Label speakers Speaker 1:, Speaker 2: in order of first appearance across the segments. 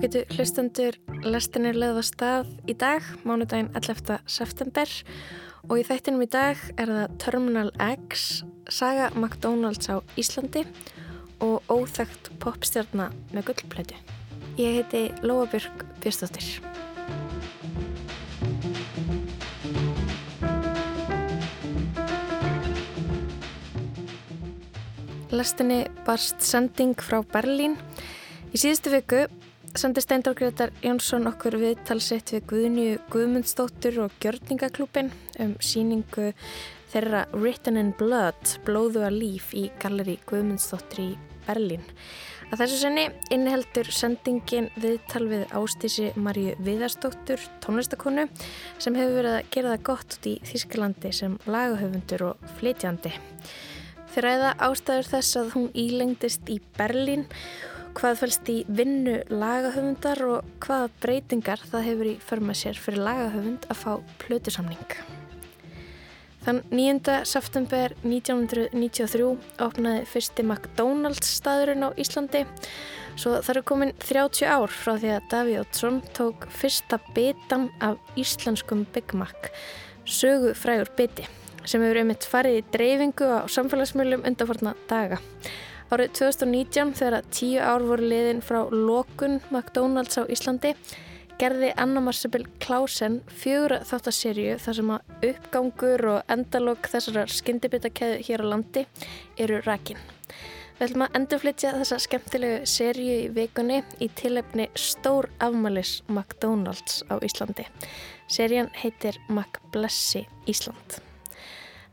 Speaker 1: Ágætu hlustendur lestinir leða stað í dag, mánudaginn 11. september og í þættinum í dag er það Terminal X, saga McDonalds á Íslandi og óþægt popstjarnar með gullplætu. Ég heiti Lóabjörg Björnstóttir. Lestinni barst sending frá Berlín. Í síðustu viku sendi Steindor Gretar Jónsson okkur viðtalsett við Guðnju Guðmundsdóttur og Gjörningaklúpin um síningu þeirra Written in Blood, blóðu að líf í galleri Guðmundsdóttur í Berlín. Að þessu senni inniheldur sendingin viðtal við Ástísi Marju Viðarsdóttur, tónlistakonu, sem hefur verið að gera það gott út í Þísklandi sem lagahöfundur og flytjandi. Þeir ræða ástæður þess að hún ílengdist í Berlín hvað fælst í vinnu lagahöfundar og hvaða breytingar það hefur í förma sér fyrir lagahöfund að fá plötusamning. Þann 9. september 1993 opnaði fyrsti McDonalds staðurinn á Íslandi svo það eru komin 30 ár frá því að Daví Ótsson tók fyrsta bitan af íslenskum Big Mac, sögu frægur biti sem hefur einmitt farið í dreifingu á samfélagsmiðlum undanfarnar daga. Árið 2019 þegar tíu ár voru liðin frá lokun McDonalds á Íslandi gerði Anna Marsebill Klausen fjögur þáttaserju þar sem að uppgangur og endalokk þessar skyndibitakeðu hér á landi eru rækin. Við ætlum að endurflytja þessa skemmtilegu serju í vikunni í tilefni Stór afmælis McDonalds á Íslandi. Serjan heitir McBlessi Ísland.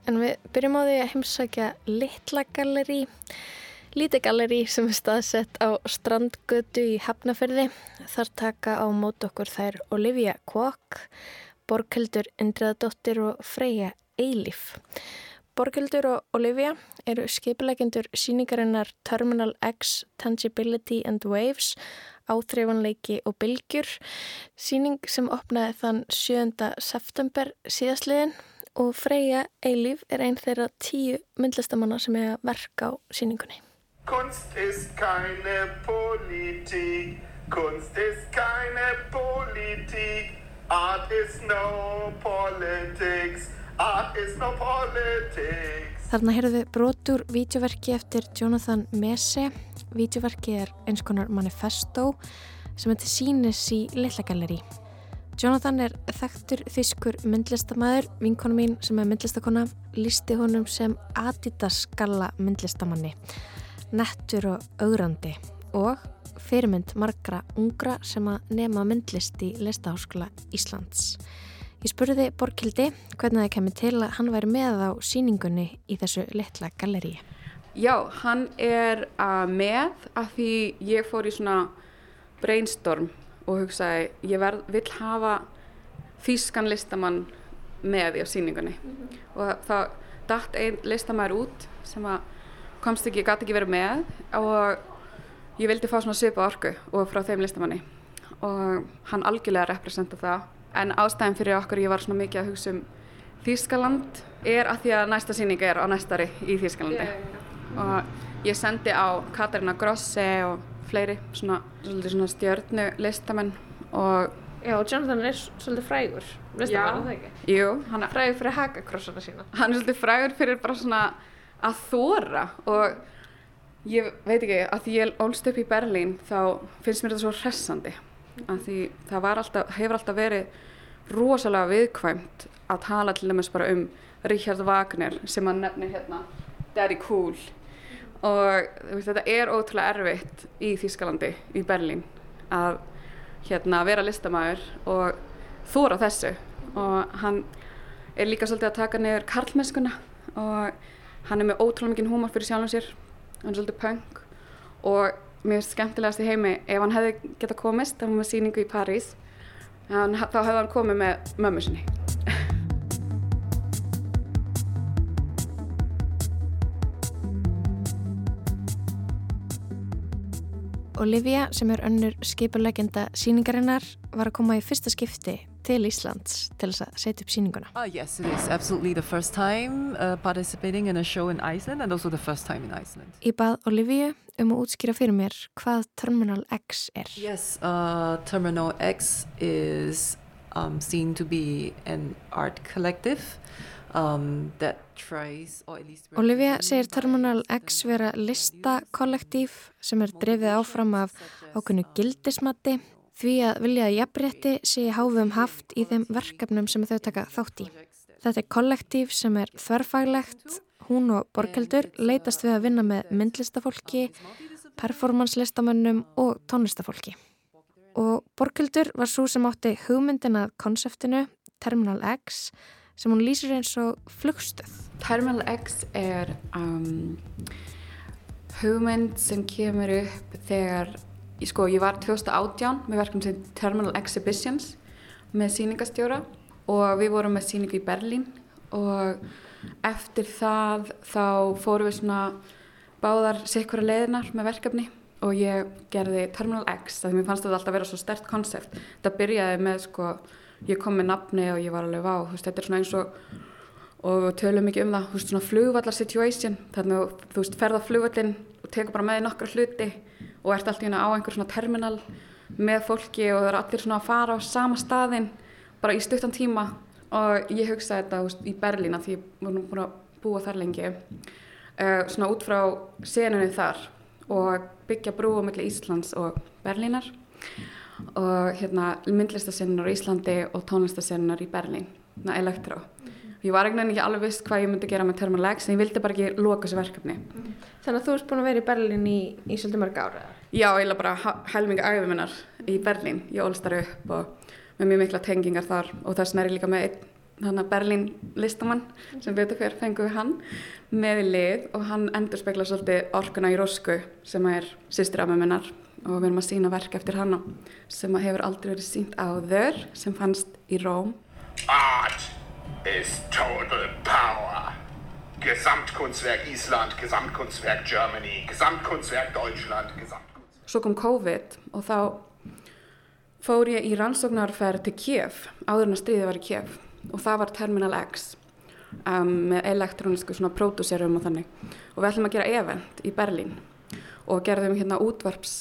Speaker 1: En við byrjum á því að heimsækja Littla Galleri Lítið galleri sem er staðsett á strandgötu í Hafnafyrði. Þar taka á mót okkur þær Olivia Kvokk, Borghildur Indriðadóttir og Freyja Eilif. Borghildur og Olivia eru skipilegendur síningarinnar Terminal X Tangibility and Waves, áþreifanleiki og bylgjur. Síning sem opnaði þann 7. september síðastliðin og Freyja Eilif er einn þeirra tíu myndlistamanna sem er að verka á síningunni.
Speaker 2: Kunst ist keine Politik, Kunst ist keine Politik, Art is no politics, Art is no politics.
Speaker 1: Þarna heyrðu við brotur vítjuverki eftir Jonathan Messe. Vítjuverki er eins konar manifesto sem til sínis í Lillagalleri. Jonathan er þekktur þýskur myndlistamæður, vinkonu mín sem er myndlistakona, lísti honum sem Adidas skalla myndlistamanni nettur og augrandi og fyrirmynd margra ungra sem að nema myndlist í Listaháskóla Íslands. Ég spurði Borkildi hvernig það kemur til að hann væri með á síningunni í þessu litla galleri.
Speaker 3: Já, hann er uh, með af því ég fór í svona brainstorm og hugsaði ég verð, vill hafa þýskan listamann með í á síningunni mm -hmm. og þá dætt einn listamæður út sem að komst ekki, gæti ekki verið með og ég vildi fá svona svipa orku og frá þeim listamanni. Og hann algjörlega representa það. En ástæðin fyrir okkur ég var svona mikið að hugsa um Þýskaland er að því að næsta síning er á næstari í Þýskalandi. Yeah, og ég sendi á Katarina Grosse og fleiri svona, svona stjörnu listamenn og
Speaker 1: Já, Jonathan er svolítið frægur, það var það ekki?
Speaker 3: Jú, hann
Speaker 1: er frægur fyrir hagakrossana sína.
Speaker 3: Hann er svolítið frægur fyrir bara svona að þóra og ég veit ekki að því ég ólst upp í Berlín þá finnst mér þetta svo hressandi að því það alltaf, hefur alltaf verið rosalega viðkvæmt að tala til dæmis bara um Richard Wagner sem að nefnir hérna Daddy Cool. Og þetta er ótrúlega erfitt í Þýskalandi, í Berlín að hérna vera listamæður og þóra þessu. Og hann er líka svolítið að taka neyður karlmennskuna og hann er með ótrúlega mikið húmor fyrir sjálfum sér. Hann er svolítið punk. Og mér finnst skemmtilegast í heimi ef hann hefði geta komist, það var með síningu í París hann, þá hefði hann komið með mömmu sinni.
Speaker 1: Olivia sem er önnur skipulegenda síningarinnar var að koma í fyrsta skipti til Íslands til þess að setja upp síninguna.
Speaker 4: Uh, yes, it is absolutely the first time uh, participating in a show in Iceland and also the first time in Iceland.
Speaker 1: Ég bað Olivia um að útskýra fyrir mér hvað Terminal X er.
Speaker 4: Yes, uh, Terminal X is um, seen to be an art collective um, that tries.
Speaker 1: Olivia segir Terminal X vera listakollektív sem er drefið áfram af ákveðnu gildismatti því að vilja að jafnrétti sé háfum haft í þeim verkefnum sem þau taka þátt í. Þetta er kollektív sem er þverfaglegt, hún og Borgeldur leitast við að vinna með myndlistafólki, performanslistamönnum og tónlistafólki. Og Borgeldur var svo sem átti hugmyndin að konseptinu Terminal X sem hún lýsir eins og flugstöð.
Speaker 3: Terminal X er um, hugmynd sem kemur upp þegar Sko, ég var 2018 með verkefni sem Terminal Exhibitions með síningastjóra og við vorum með síningu í Berlín og eftir það þá fórum við svona báðar sikkura leiðinar með verkefni og ég gerði Terminal X það því mér fannst þetta alltaf að vera svo stert konsept þetta byrjaði með sko ég kom með nafni og ég var alveg vá veist, þetta er svona eins og og tölum mikið um það, þú veist svona flugvallar situation þannig að þú veist ferða flugvallin og tekur bara með nokkra hluti og ert alltaf á einhver svona terminal með fólki og það eru allir svona að fara á sama staðin bara í stuttan tíma. Og ég hugsaði þetta veist, í Berlína því ég voru búin að búa þar lengi uh, svona út frá senunni þar og byggja brú á milli Íslands og Berlínar og hérna myndlistasennunar í Íslandi og tónlistasennunar í Berlín, elektró Ég var eiginlega ekki alveg vist hvað ég myndi gera með Terminal X en ég vildi bara ekki loka þessu verkefni.
Speaker 1: Þannig að þú erst búin að vera í Berlín í, í svolítið mörg ára?
Speaker 3: Já, ég laði bara helminga æfið minnar í Berlín. Ég ólst þar upp og með mjög mikla tengingar þar og þess vegna er ég líka með einn Berlín listamann sem veitur hver fenguði hann með í lið og hann endur spekla svolítið orkuna í Rósku sem er sýstirafið minnar og við erum að sína verk eftir hann sem hefur aldrei verið sínt áður sem fannst í Róm.
Speaker 2: Art is total power. Gesamtkunstwerk Island, Gesamtkunstwerk Germany, Gesamtkunstwerk Deutschland, Gesamtkunstwerk...
Speaker 3: Svo kom COVID og þá fór ég í rannsóknarferð til Kiev, áður en að stríðið var í Kiev og það var Terminal X um, með elektrónisku svona pródúserum og þannig og við ætlum að gera event í Berlín og gerðum hérna útvarps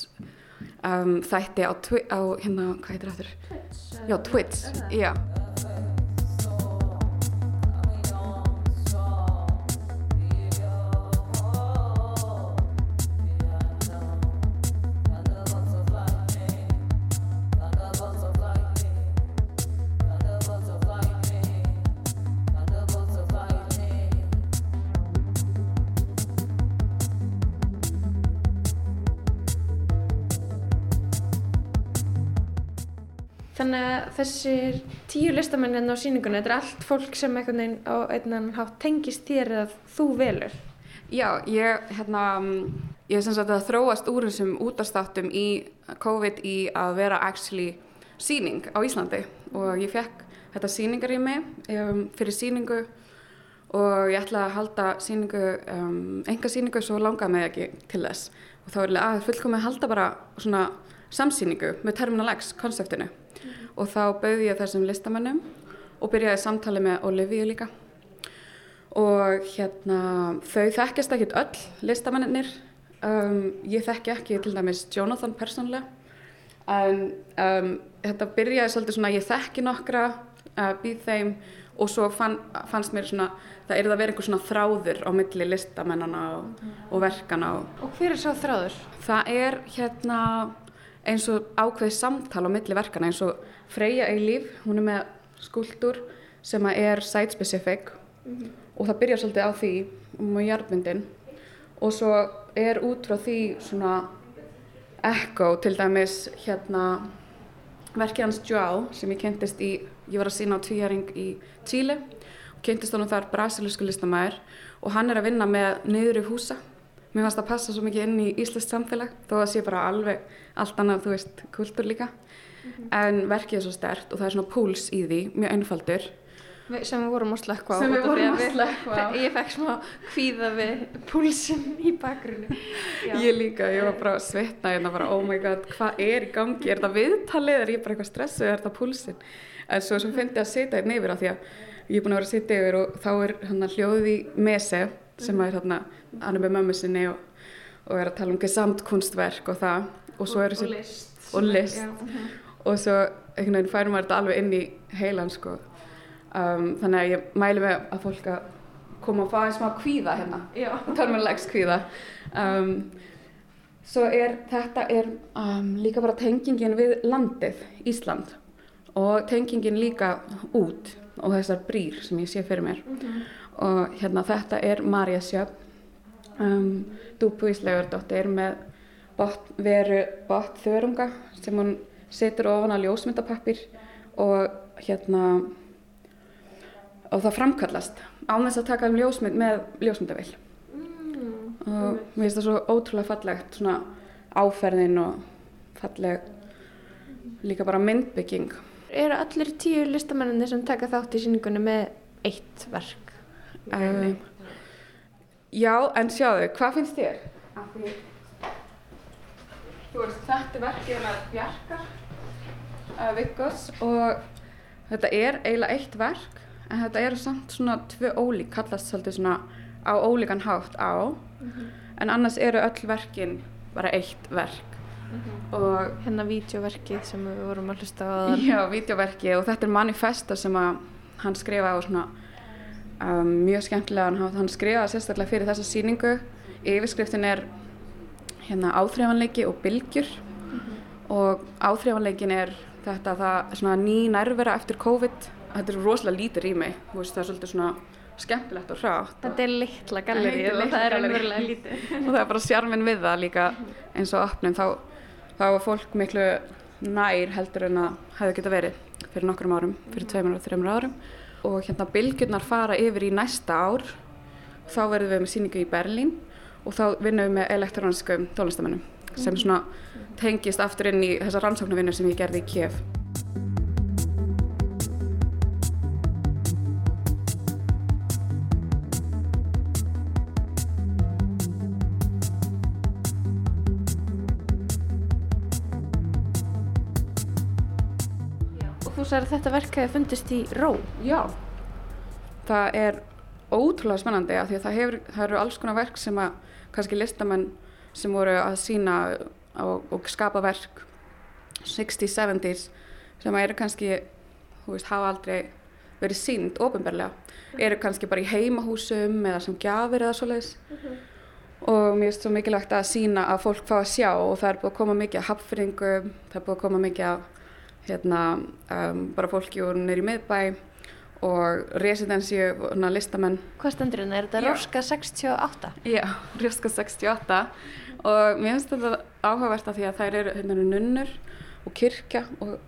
Speaker 3: um, þætti á, á hérna, hvað heitir það þurr? Já, Twitch, já.
Speaker 1: Þannig að þessir tíu listamennin hérna á síningunni, þetta er allt fólk sem einhvern veginn á einnan hátt tengist þér að þú velur?
Speaker 3: Já, ég, hérna, ég er sem sagt að þróast úr þessum útastáttum í COVID í að vera actually síning á Íslandi. Og ég fekk þetta síningar í mig um, fyrir síningu og ég ætlaði að halda síningu, um, enga síningu svo langaði mig ekki til þess. Og þá er ég að fullkomið að halda bara svona samsýningu með Terminal X konseptinu og þá bauði ég þessum listamannum og byrjaði samtali með Olivia líka. Og hérna þau þekkjast ekkit öll listamannir um, ég þekki ekki til dæmis Jonathan persónlega en um, þetta byrjaði svolítið svona ég þekki nokkra uh, býð þeim. Og svo fann, fannst mér svona það er það að vera einhver svona þráður á milli listamennana og, og verkana og,
Speaker 1: og hver er svo þráður?
Speaker 3: Það er hérna eins og ákveði samtal á milli verkana eins og Freyja Eilíf, hún er með skuldur sem er site-specific mm -hmm. og það byrjar svolítið á því um jarðmyndin og svo er út frá því svona ekko til dæmis hérna verkið hans Joao sem ég kentist í, ég var að sína á tvíhæring í Tíli og kentist honum þar brasilísku listamæður og hann er að vinna með niður í húsa mér fannst það passa svo mikið inn í Íslands samfélag þó að sé bara alveg allt annað, þú veist, kultur líka mm -hmm. en verkið er svo stert og það er svona púls í því, mjög einfaldur
Speaker 1: sem við vorum að slökka á
Speaker 3: sem við vorum
Speaker 1: að
Speaker 3: að slekka á.
Speaker 1: Ég fekk smá kvíða við púlsinn í bakgrunni.
Speaker 3: Ég líka, ég var bara að svitna hérna bara, oh my god, hvað er í gangi, er þetta viðtalið, er ég bara eitthvað stressuð, er þetta púlsinn? En svo sem fyndi að sitja hérna yfir á því að ég er búin að vera að sitja yfir og þá er hérna hljóðið í Mese sem er hérna, hann er með mömmu sinni og, og er að tala um gesamtkunstverk og það og svo er þessi
Speaker 1: list.
Speaker 3: og list.
Speaker 1: Já, mhm.
Speaker 3: og svo einhvern veginn færum maður þetta alveg inn í heilan sko. Um, þannig að ég mæli með að fólk að koma og fá einn smá kvíða hérna
Speaker 1: Já.
Speaker 3: törmulegs kvíða um, svo er þetta er um, líka bara tengingin við landið Ísland og tengingin líka út og þessar brýr sem ég sé fyrir mér og hérna þetta er Marja Sjöfn um, Dúbu Íslegurdóttir með bot, veru bot þörunga sem hún setur ofan á ljósmyndapappir og hérna og það framkallast án þess að taka um ljósmynd með ljósmyndavill og mér finnst það svo ótrúlega fallegt svona áferðin og falleg líka bara myndbygging
Speaker 1: Eru allir tíu listamenninni sem taka þátt í síningunni með eitt verk?
Speaker 3: um, Já, en sjáðu, hvað finnst þér? Af því þú veist, þetta er verkið hennar Bjarkar uh, Viggos og þetta er eiginlega eitt verk en þetta eru samt svona tvö ólík kallast svolítið svona á ólíkan hátt á en annars eru öll verkin bara eitt verk og
Speaker 1: Hérna vídeoverkið sem við vorum að hlusta á.
Speaker 3: Já, vídeoverki og þetta er manifesta sem að hann skrifaði á svona um, mjög skemmtilegan hátt. Hann skrifaði sérstaklega fyrir þessa sýningu. Yfirskriftin er hérna áþreifanleiki og bylgjur og áþreifanleikin er þetta það svona ný nærvera eftir COVID. Þetta er rosalega lítið rými, þú veist það er svolítið svona skemmtilegt og hrátt.
Speaker 1: Þetta er litla
Speaker 3: er
Speaker 1: og það er raunverulega lítið.
Speaker 3: og það er bara sjarminn við það líka eins og opnum þá, þá var fólk miklu nær heldur en að hefði geta verið fyrir nokkrum árum, fyrir tveimur og þreimur árum og hérna bylgjurnar fara yfir í næsta ár þá verðum við með síningu í Berlín og þá vinnum við með elektróniskum tónlistamennum sem svona tengist aftur inn í þessa rannsóknarvinnu sem ég gerði í Kiev.
Speaker 1: Og þú sagði að þetta verk hefði fundist í Ró.
Speaker 3: Já, það er ótrúlega spennandi af því að það, hefur, það eru alls konar verk sem að kannski listamenn sem voru að sína og, og skapa verk 60s, 70s sem að eru kannski, þú veist, hafa aldrei verið sínd ofinberlega, eru kannski bara í heimahúsum eða sem gjafir eða svoleiðis. Og mér finnst svo mikilvægt að sína að fólk fá að sjá og það er búið að koma mikið af hapfringum, það er búið að koma mikið af hérna, um, bara fólki úr nýri miðbæ og residensíu, hérna, listamenn
Speaker 1: Hvað stendur hérna? Er þetta
Speaker 3: Já.
Speaker 1: Róska 68?
Speaker 3: Já, Rjöska 68 og mér finnst þetta áhugavert af því að þær eru hérna, eru nunnur og kirkja og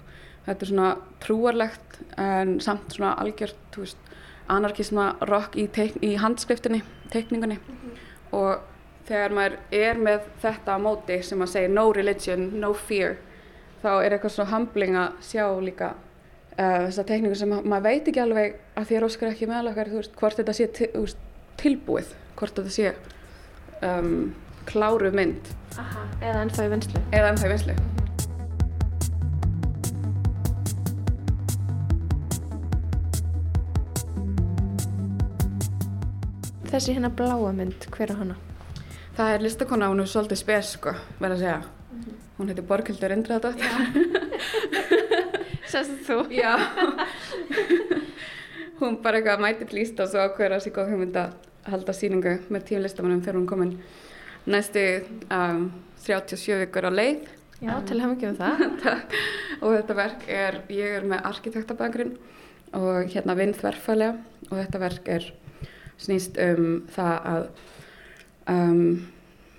Speaker 3: þetta er svona trúarlegt en samt svona algjört, þú veist, anarkisma rock í, í handskriftinni, teikningunni og þegar maður er með þetta á móti sem að segja no religion, no fear þá er eitthvað svona humbling að sjá líka uh, þessa teikningu sem ma- maður veit ekki alveg að að Óskar ekki meðal okkar, veist, hvort þetta sé til, veist, tilbúið, hvort þetta sé um, kláru mynd
Speaker 1: Aha. Eða ennþá í vinslu.
Speaker 3: eða ennþá í vinslu.
Speaker 1: Þessi hérna bláa mynd, hver er hana?
Speaker 3: Það er listakona, hún er svolítið spes, sko, verð að segja. Hún heitir Borghildur Indriðadóttir.
Speaker 1: Sérstu þú?
Speaker 3: Já. hún bara eitthvað mæti plýst og svo ákveður að sér góð hugmynd að halda sýningu með tíu listamannum þegar hún komin næstu um, 37 vikur á leið.
Speaker 1: Já, til hef ekki um það.
Speaker 3: og þetta verk er, ég er með arkitektabakgrinn og hérna vinn þverfælega og þetta verk er snýst um það að um,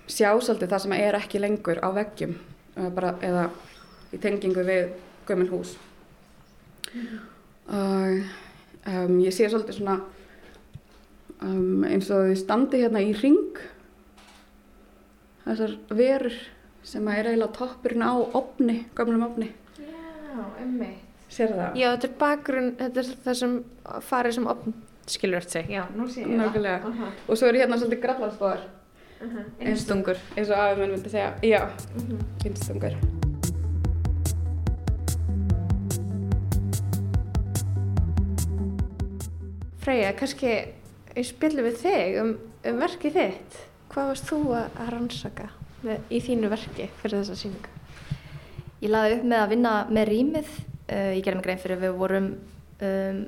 Speaker 3: sjá svolítið það sem er ekki lengur á veggjum bara, eða í tengingu við gömul hús og um, ég sé svolítið svona um, eins og þið standi hérna í ring þessar verur sem að er eiginlega toppurinn á opni, gömlum opni
Speaker 1: Já, emmitt.
Speaker 3: Sér það?
Speaker 1: Já, þetta er bakgrunn, þetta er það sem farið sem opn, skilur eftir sig. Já, nú sé ég
Speaker 3: Nákvæmlega.
Speaker 1: Uh -huh.
Speaker 3: Og svo er hérna svolítið grallarspóðar.
Speaker 1: Uh -huh.
Speaker 3: Einstungur. Eins og afi minn myndi segja. Já,
Speaker 1: Uh -huh. Freyja, kannski ég spillu við þig um, um verkið þitt. Hvað varst þú að, rannsaka með, í þínu verki fyrir þessa síningu?
Speaker 5: Ég laði upp með að vinna með rýmið. Uh, ég gerði mig grein fyrir að við vorum um,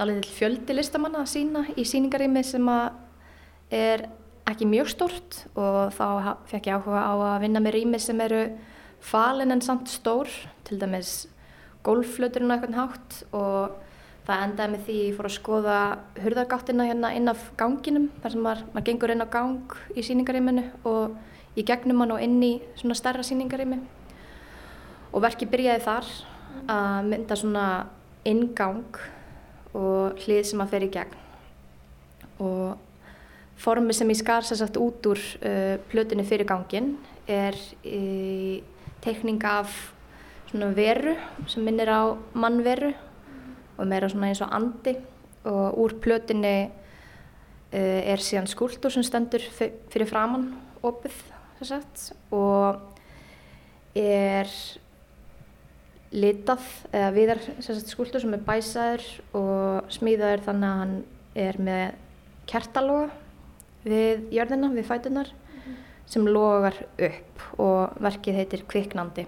Speaker 5: dálítið fjöldi listamanna að sína í síningarými sem er ekki mjög stort og þá fekk ég áhuga á að vinna með rými sem eru falin en samt stór, til dæmis gólfflöturinn á eitthvað hátt og það endaði með því ég fór að skoða hurðargáttina hérna inn af ganginum þar sem maður, maður gengur inn á gang í síningarýminu og í gegnum hann og inn í svona stærra síningarými og verkið byrjaði þar að mynda svona ingang og hlið sem að fer í gegn. Og formi sem ég skar sér sagt út úr uh, plötunni fyrir gangin er í teikning af svona veru sem minnir á mannveru og meira svona eins og andi. Og úr plötunni uh, er síðan skúltur sem stendur fyr- fyrir framann opið sagt og er litað eða viðar skúltur sem er bæsaður og smíðaður þannig að hann er með kertaloga við jörðina, við fætunar sem logar upp og verkið heitir Kviknandi.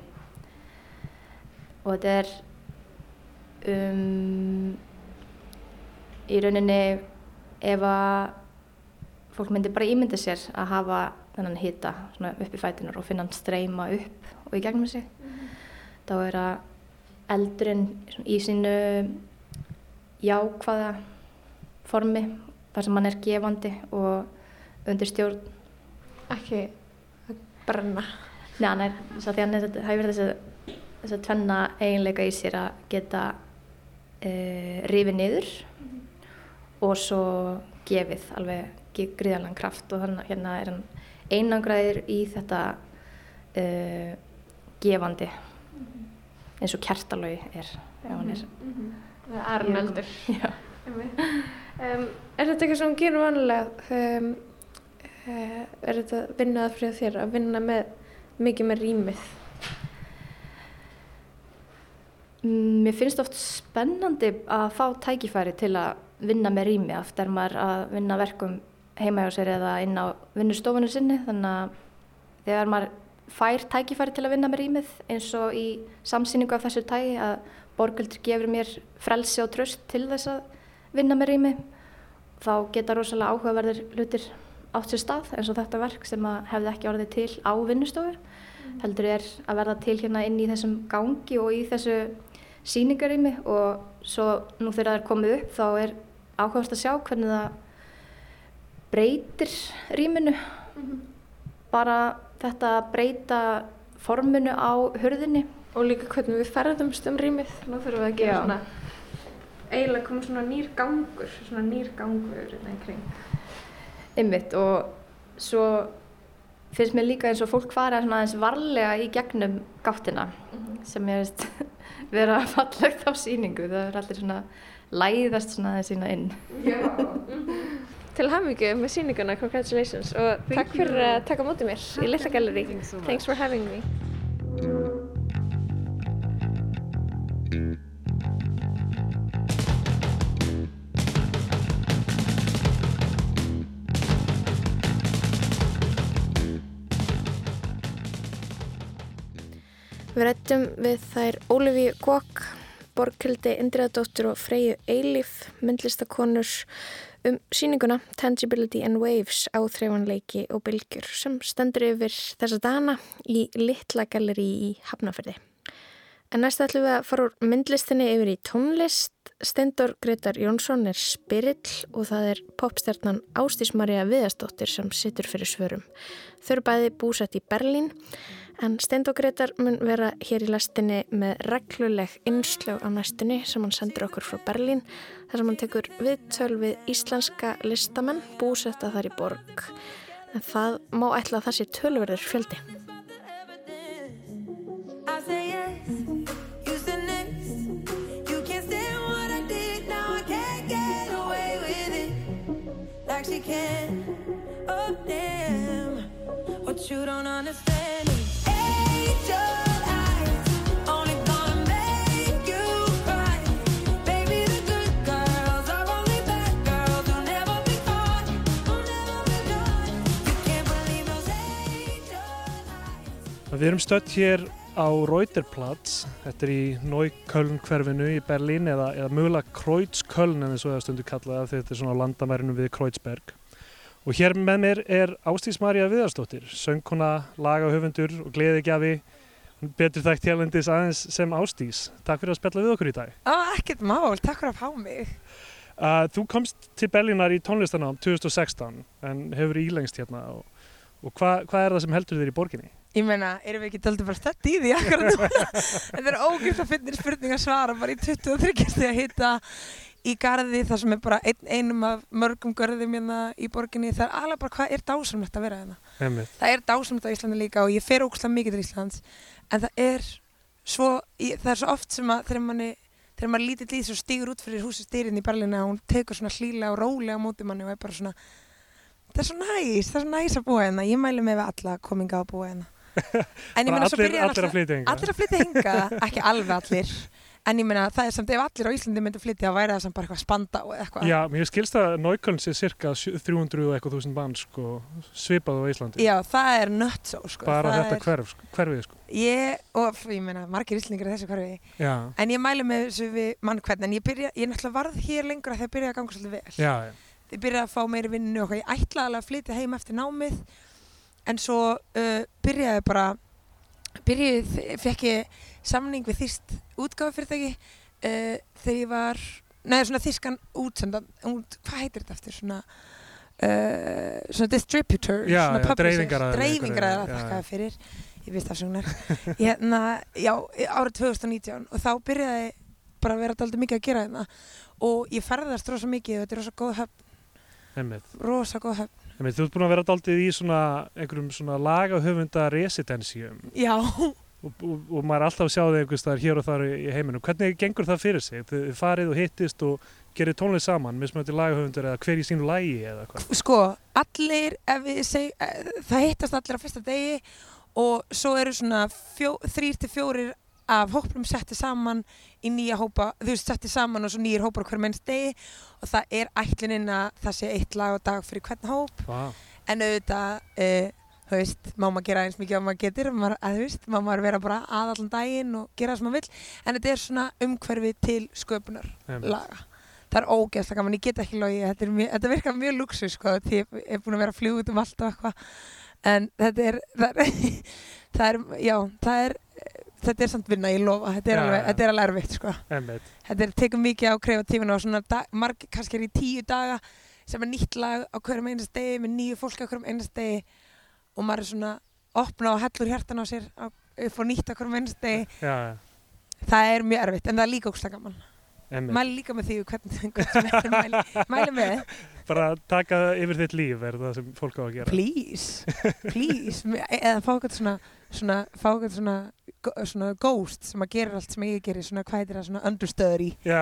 Speaker 5: Og þetta er um, í rauninni ef að fólk myndi bara ímynda sér að hafa þennan hita upp í fætunar og finna hann streyma upp og í gegnum sig þá er að eldurinn í sínu jákvæða formi þar sem hann er gefandi og undir stjórn
Speaker 1: Ekki að brenna.
Speaker 5: Nei, er, hefur þessi, þessi tvenna eiginleika í sér að geta e, rifið niður og svo gefið alveg gríðarlegan kraft og þannig hérna er hann einangraðir í þetta e, gefandi eins og kertalögi er ef hann er
Speaker 1: Það er arneldur.
Speaker 5: Já.
Speaker 1: Um, er þetta eitthvað sem hún gerir vanlega? Um, uh, er þetta vinnað fyrir þér að vinna með mikið með rýmið?
Speaker 5: Mm, Mér finnst oft spennandi að fá tækifæri til að vinna með rými oft er maður að vinna verkum heima hjá sér eða inn á vinnustofunum sinni. Þannig að þegar maður fær tækifæri til að vinna með rýmið eins og í samsýningu af þessu tægi að borgöldur gefur mér frelsi og tröst til þess að vinna með rými þá geta rosalega áhugaverðir hlutir átt sér stað eins og þetta verk sem að hefði ekki orðið til á vinnustofu. Heldur er að verða til hérna inn í þessum gangi og í þessu síningarými og svo nú þegar það er komið upp þá er áhugast að sjá hvernig það breytir rýminu bara þetta að breyta forminu á hurðinni
Speaker 1: Og líka hvernig við ferðumst um rýmið. Nú þurfum við að gera
Speaker 5: Já.
Speaker 1: svona, eiginlega komið svona nýr gangur, svona nýr gangur í kring.
Speaker 5: Einmitt og svo finnst mér líka eins og fólk fara svona aðeins varlega í gegnum gáttina sem ég veist vera fallegt á síningu það er allir svona læðast svona aðeins sína inn.
Speaker 1: Til hamingju með sýninguna, congratulations og takk fyrir að taka á móti mér í Lilla
Speaker 4: so
Speaker 1: Thanks for having me. Við rættum við þær Ólafíu Kokk, Borghildi Indriðadóttur og Freyju Eilif, myndlistakonur um sýninguna Tangibility and Waves áþreifanleiki og bylgjur sem stendur yfir þessa dana í Littla galleri í Hafnafyrði. En næst ætlum við að fara úr myndlistinni yfir í tónlist. Steindor Gretar Jónsson er spirill og það er popstjarnan Ástís Maria Viðastóttir sem sittur fyrir svörum. Þau eru bæði búsett í Berlín En Steind og Gretar mun vera hér í lastinni með regluleg innslög á næstunni sem hann sendur okkur frá Berlín þar sem hann tekur viðtöl við íslenska listamenn búsetta þar í borg. En það má ætla að það sé tölverður fjöldi.
Speaker 6: Like oh, you don't understand
Speaker 7: Við erum stödd hér á Reuterplatz, þetta er í Neukölln hverfinu í Berlín eða, eða mögulega Kreuzköln en þessu eða stundu kallað af því þetta er svona á landamærinu við Kreuzberg. Og hér með mér er Ástís Marja Viðarsdóttir, söngkona, lagahöfundur og gleðigjafi, er betur þekkt hérlendis aðeins sem Ástís. Takk fyrir að spjalla við okkur í dag.
Speaker 8: Á, ekkert mál, takk fyrir að fá mig.
Speaker 7: Uh, þú komst til Berlínar í tónlistanám 2016 en hefur ílengst hérna og, og hvað hva er það sem heldur þér í borginni?
Speaker 8: Ég meina, erum við ekki töldu bara stödd í því akkurat núna? Þetta er ógæft að finna spurning að svara bara í 23. steg að hitta í garði þar sem er bara ein, einum af mörgum garðum hérna í borginni. Það er alveg bara hvað er dásamlegt að vera hérna.
Speaker 7: Einmitt.
Speaker 8: Það er dásamlegt á Íslandi líka og ég fer ógæslega mikið til Íslands en það er svo, ég, það er svo oft sem að þegar manni þegar maður lítið lítið svo stígur út fyrir húsi stýrin í Berlínu og hún tekur svona hlýlega og rólega á móti manni og er bara svona það er svo næs, það er svo næs að búa hérna ég mæli mig við alla kominga að búa hérna en ég meina svo byrja
Speaker 7: allir að flytja hingað.
Speaker 8: allir að flytja hinga, ekki alveg allir en ég meina það er samt ef allir á Íslandi myndu flytja þá væri það samt bara eitthvað spanda og eitthvað
Speaker 7: Já, mér skilst að Neukölln sé cirka 300 og eitthvað þúsund mann sko, svipað á Íslandi.
Speaker 8: Já, það er nöttsó sko.
Speaker 7: Bara
Speaker 8: Það
Speaker 7: þetta
Speaker 8: er-
Speaker 7: hverf, sko, hverfið sko.
Speaker 8: Ég, og ég meina, margir Íslingar í þessu hverfi
Speaker 7: Já,
Speaker 8: En ég mæli með þessu við mann hvern En ég, byrja, ég náttúrulega varð hér lengur að það byrjaði að ganga svolítið vel
Speaker 7: já.
Speaker 8: Ég byrjaði að fá meiri vinnu og ég ætlaði að flytja heim eftir námið En svo uh, byrjaði bara Byrjaði, fekk ég samning við þýst útgáfafyrirtæki uh, Þegar ég var Nei, svona þýskan útsendan út, Hvað heitir þetta eftir? Svona Uh, svona distributor
Speaker 7: Já,
Speaker 8: svona
Speaker 7: já,
Speaker 8: publisher,
Speaker 7: dreifingaraðili
Speaker 8: dreifingaraðili,
Speaker 7: einhverju, já,
Speaker 8: þakka
Speaker 7: já.
Speaker 8: fyrir ég vist afsögnar hérna, já, árið 2019 og þá byrjaði bara að vera daldið mikið að gera hérna. Og ég ferðast rosa mikið og þetta er rosa góð höfn. Rosa góð höfn
Speaker 7: Einmitt, Þú ert búin að vera daldið í svona einhverjum svona lagahöfunda residensíum
Speaker 8: já,
Speaker 7: og, og, og maður er alltaf að sjá þig einhvers staðar hér og þar í heiminum. Hvernig gengur það fyrir sig? Þið farið og hittist og gerir tónlist saman, mismöndi lagahöfundur eða hver í sínu lagi eða hvað?
Speaker 8: sko, allir ef við seg, eh, það hittast allir á fyrsta degi og svo eru svona þrýr til fjórir af hóprum setti saman í nýja hópa, þú veist, setti saman og svo nýjir hópar á hver mennst degi og það er ætluninn að það sé eitt lag á dag fyrir hvern hóp.
Speaker 7: Vá,
Speaker 8: en auðvitað uh, þú veist, má maður gera eins mikið og maður getur maður, að, þú veist, má maður vera bara að allan daginn og gera það sem maður vill. En þetta er svona umhverfi til sköpunar
Speaker 7: einmitt.
Speaker 8: laga. Það er ógeðslega gaman, ég get ekki logið þetta, þetta virkar mjög luxus sko, því ég er búin að vera að fljúga út um allt og eitthvað. En þetta er það er, það er, já, það er þetta er samt vinna, ég lofa, þetta er
Speaker 7: Já,
Speaker 8: alveg
Speaker 7: já.
Speaker 8: þetta er alveg erfitt, sko. Þetta er tekur mikið á kreatífinu og svona dag, marg, kannski er í tíu daga sem er nýtt lag á hverjum einast degi með nýju fólki á hverjum einast degi og maður er svona opna og hellur hjartan á sér á, upp og nýtt á hverjum einast degi.
Speaker 7: Já,
Speaker 8: það er mjög erfitt, en það er líka ógslag gaman.
Speaker 7: Einmitt.
Speaker 8: mæli líka með því hvernig, sem er mæli, mæli með.
Speaker 7: Bara taka yfir þitt líf er það sem fólk á að gera.
Speaker 8: please, please. Eða fá eitthvað svona, svona fá eitthvað svona, svona ghost sem að gera allt sem ég gerir, svona hvað heitir það svona understudy.
Speaker 7: Já,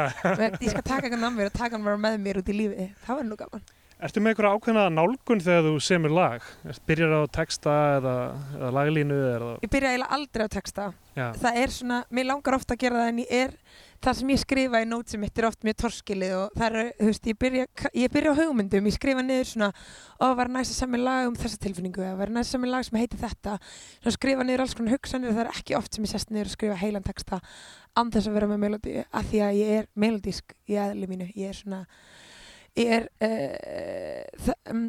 Speaker 8: ég skal taka eitthvað námið og taka hann bara með mér út í lífi það var nú gaman.
Speaker 7: Ertu með einhverja ákveðna nálgun þegar þú semur lag? Byrjar á texta eða, eða laglínu eða...
Speaker 8: ég byrja eiginlega aldrei á texta.
Speaker 7: Já,
Speaker 8: það er svona, mér langar ofta að gera það en ég er, það sem ég skrifa í nót sem mitt er oft mjög torskilið og það er, þú veist, ég byrja, ég byrja á hugmyndum, ég skrifa niður svona, ó, var næst að semja lag um þessa tilfinningu eða var næst að semja lag sem heitir þetta. Svo skrifa niður alls konar hugsanir það er ekki oft sem ég sest niður og skrifa heilan texta án þess að vera með melodi af því að ég er melodísk í eðli mínu. Ég er svona ég er uh, það, um,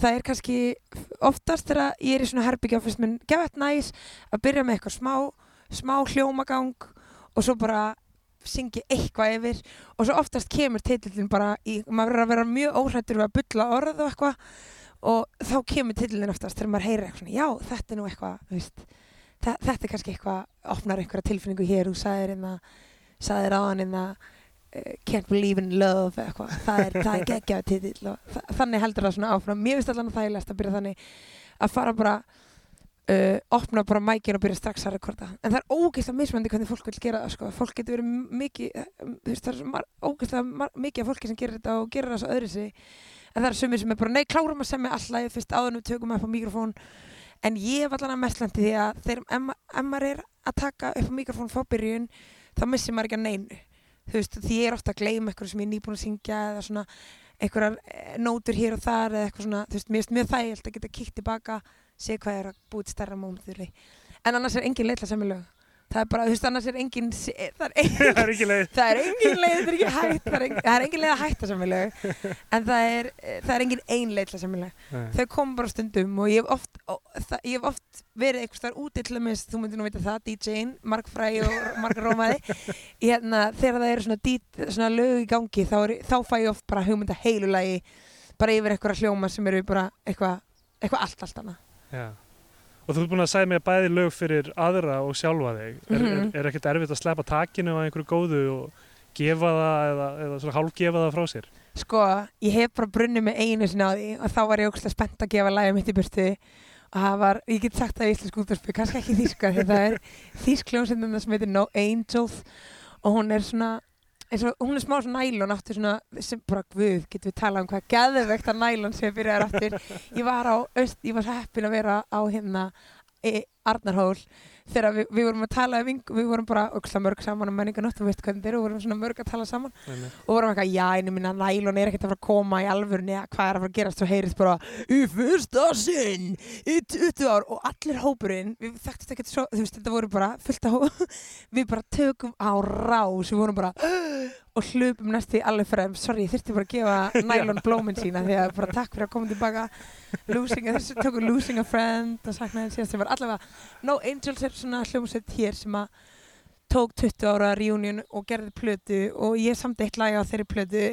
Speaker 8: það er kannski oftast þegar ég er í svona herbyggja fyrst minn gefett næs að byrja með eitthvað smá smá hljómagang og svo bara syngi eitthvað yfir og svo oftast kemur titillin bara í, maður verður að vera mjög óhrættur við að bulla orð og eitthvað og þá kemur titillin oftast þegar maður heyrir eitthvað já, þetta er nú eitthvað veist, þetta er kannski eitthvað opnar einhverja tilfinningu hér og sagðir inn að sagðir á hann inn að uh, can't believe in love eitthvað, það er, það er geggjaði titill og þa þannig heldur það svona áfram. Mér finnst allan að þægilegast að byrja þannig að fara bara uh, opna bara mækin og byrja strax að rekorda. En það er ógeðslega mismöndi hvernig fólk vil gera það sko. fólk getur verið mikið um, þú veist, það er ógeðslega mikið af fólki sem gerir þetta og gerir það svo öðru sig en það er sumir sem er bara, nei, klárum að semja alltaf fyrst áður en við tökum upp á mikrofón. En ég allan að mest landi því að þegar ef ma- ef maður er að taka upp mikrofón frá byrjun þá missir maður ekki að neinu. Þú veist, því ég er ofta að gleyma eitthvað sem ég er nýbúin að syngja eða svona einhverjar eh, nótur hér og þar eða eitthvað svona, þú veist, mér finnst mjög þægilt að geta kíkt tilbaka, sé hvað er að búið stærra mómentur en annars er engin leitla samilög það er bara, þú veist, annars er engin það er engin,
Speaker 7: það leið.
Speaker 8: það er engin leið, þetta er ekki hægt það er engin, það er engin leið að hætta samilög en það er, það er engin ein leitla samilög
Speaker 7: Nei.
Speaker 8: þau kom bara stundum og ég hef oft, ó, það, ég hef oft verið einhvers þar úti til að minnst, þú myndir nú vita það, DJ-in, Mark Fræ og Mark Rómaði hérna, þegar það eru svona, svona lög í gangi þá, er, þá fæ ég oft bara hugmynda heilulagi bara yfir eitthvað hljóma sem eru bara eitthvað eitthva allt, allt annað
Speaker 7: Já. Og þú ert búin að segja mig að bæði lög fyrir aðra og sjálfa þig. Er,
Speaker 8: Mhm.
Speaker 7: er, er ekkert erfitt að sleppa takinu á einhverju góðu og gefa það eða, eða svona hálfgefa það frá sér?
Speaker 8: Sko, ég hef bara brunnið með einu sinni á því og þá var ég ógslag spennt að gefa lægum mitt í burtu og það var, ég get sagt það í íslensku útvarpi, kannski ekki þýska því það er þýsk hljómsveitin sem heitir No Angels og hún er svona og hún er smá svona nælon aftur svona sem bara guð, getum við talað um hvað geðvegt að nælon sem byrjaði aftur? Ég var á, öst, ég var svo heppin að vera á hérna e, Arnarhól þegar við, við vorum að tala um, við vorum bara ógslag mörg saman um menninganótt, þú veist hvernig þetta er og vorum svona mörg að tala saman.
Speaker 7: Nei,
Speaker 8: og vorum eitthvað, já, einu minna nælon er ekkert að fara að koma í alvörni eða hvað er að fara að gerast? Og heyrist bara í fyrsta sinn, í 20 ár. Og allir hópurinn, við þekktist ekkert svo, þú veist, þetta voru bara fullt hó við bara tökum á rás við vorum bara og hlupum næstu alveg frem, sorry, ég þurfti bara að gefa nælon blóminn sína því að bara takk fyrir að koma tilbaka. Losing, þessu tóku losing a friend og saknaði síðast. Sem var allavega No Angels er svona hljómsveit hér sem að tók 20 ára reunion og gerði plötu og ég samt eitt lag á þeirri plötu.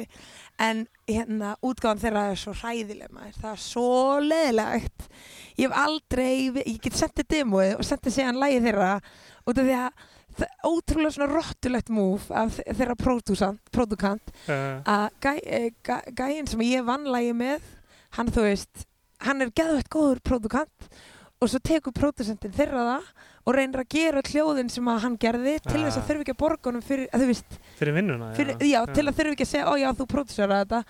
Speaker 8: En hérna útgáðan þeirra er svo hræðileg maður, það er svo leðilegt ég hef aldrei, ég get sendið demóið og sendið séðan lagið þeirra út af því að ótrúlega svona rottulegt múf af þe- þeirra pródúkant
Speaker 7: Uh,
Speaker 8: að gæ, eh, gæ, gæinn sem ég vann lagi með hann þú veist, hann er geðveitt góður pródukant og svo tekur pródusentin þeirra það og reynir að gera hljóðin sem að hann gerði til þess að þurfi ekki að borga honum fyrir, að þú veist,
Speaker 7: fyrir vinnuna,
Speaker 8: fyrir, já, til að þurfi ekki að segja, ó já, þú pródusera þetta.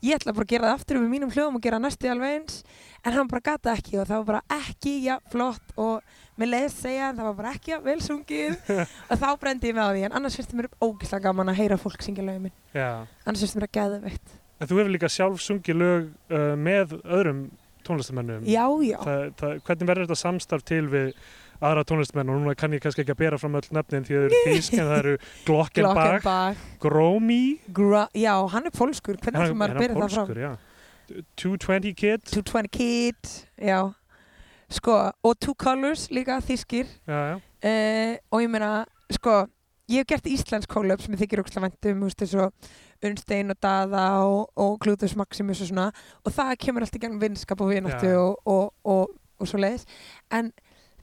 Speaker 8: Ég ætla bara að gera það aftur með mínum hljóðum og gera næstu alveg eins en hann bara gata ekki og það var bara ekki já, flott og mér leiðist segja en það var bara ekki já, vel sungið og þá brendi ég með á því en annars finnst mér ógislega gaman að heyra fólk syngja lögum minn
Speaker 7: Já.
Speaker 8: annars finnst mér að geðveikt
Speaker 7: En þú hefur líka sjálf sungið lög uh, með öðrum tónlistamennum.
Speaker 8: Já, já.
Speaker 7: Það, það, hvernig verður þetta samstarf til við aðra tónlistamenn og núna kann ég kannski ekki að bera fram öll nöfnin því þau eru þýsk en það eru Glockenbach,
Speaker 8: Glockenbach.
Speaker 7: Gromi,
Speaker 8: Gra já, hann er pólskur, hvernig ætlum maður að byrja það fram?
Speaker 7: pólskur, já. 220 Kid,
Speaker 8: 220 Kid, já. Sko, og Two Colors líka,
Speaker 7: já.
Speaker 8: Uh, og ég meina, sko, ég hef gert íslensk collab sem ég þykir ógslag væntum, þú veist, eins og Unnstein og Daða og, og Klutus Maximus og svona, og það kemur alltaf í gegnum vinskap og vináttu og, og, og, og svo leiðis. En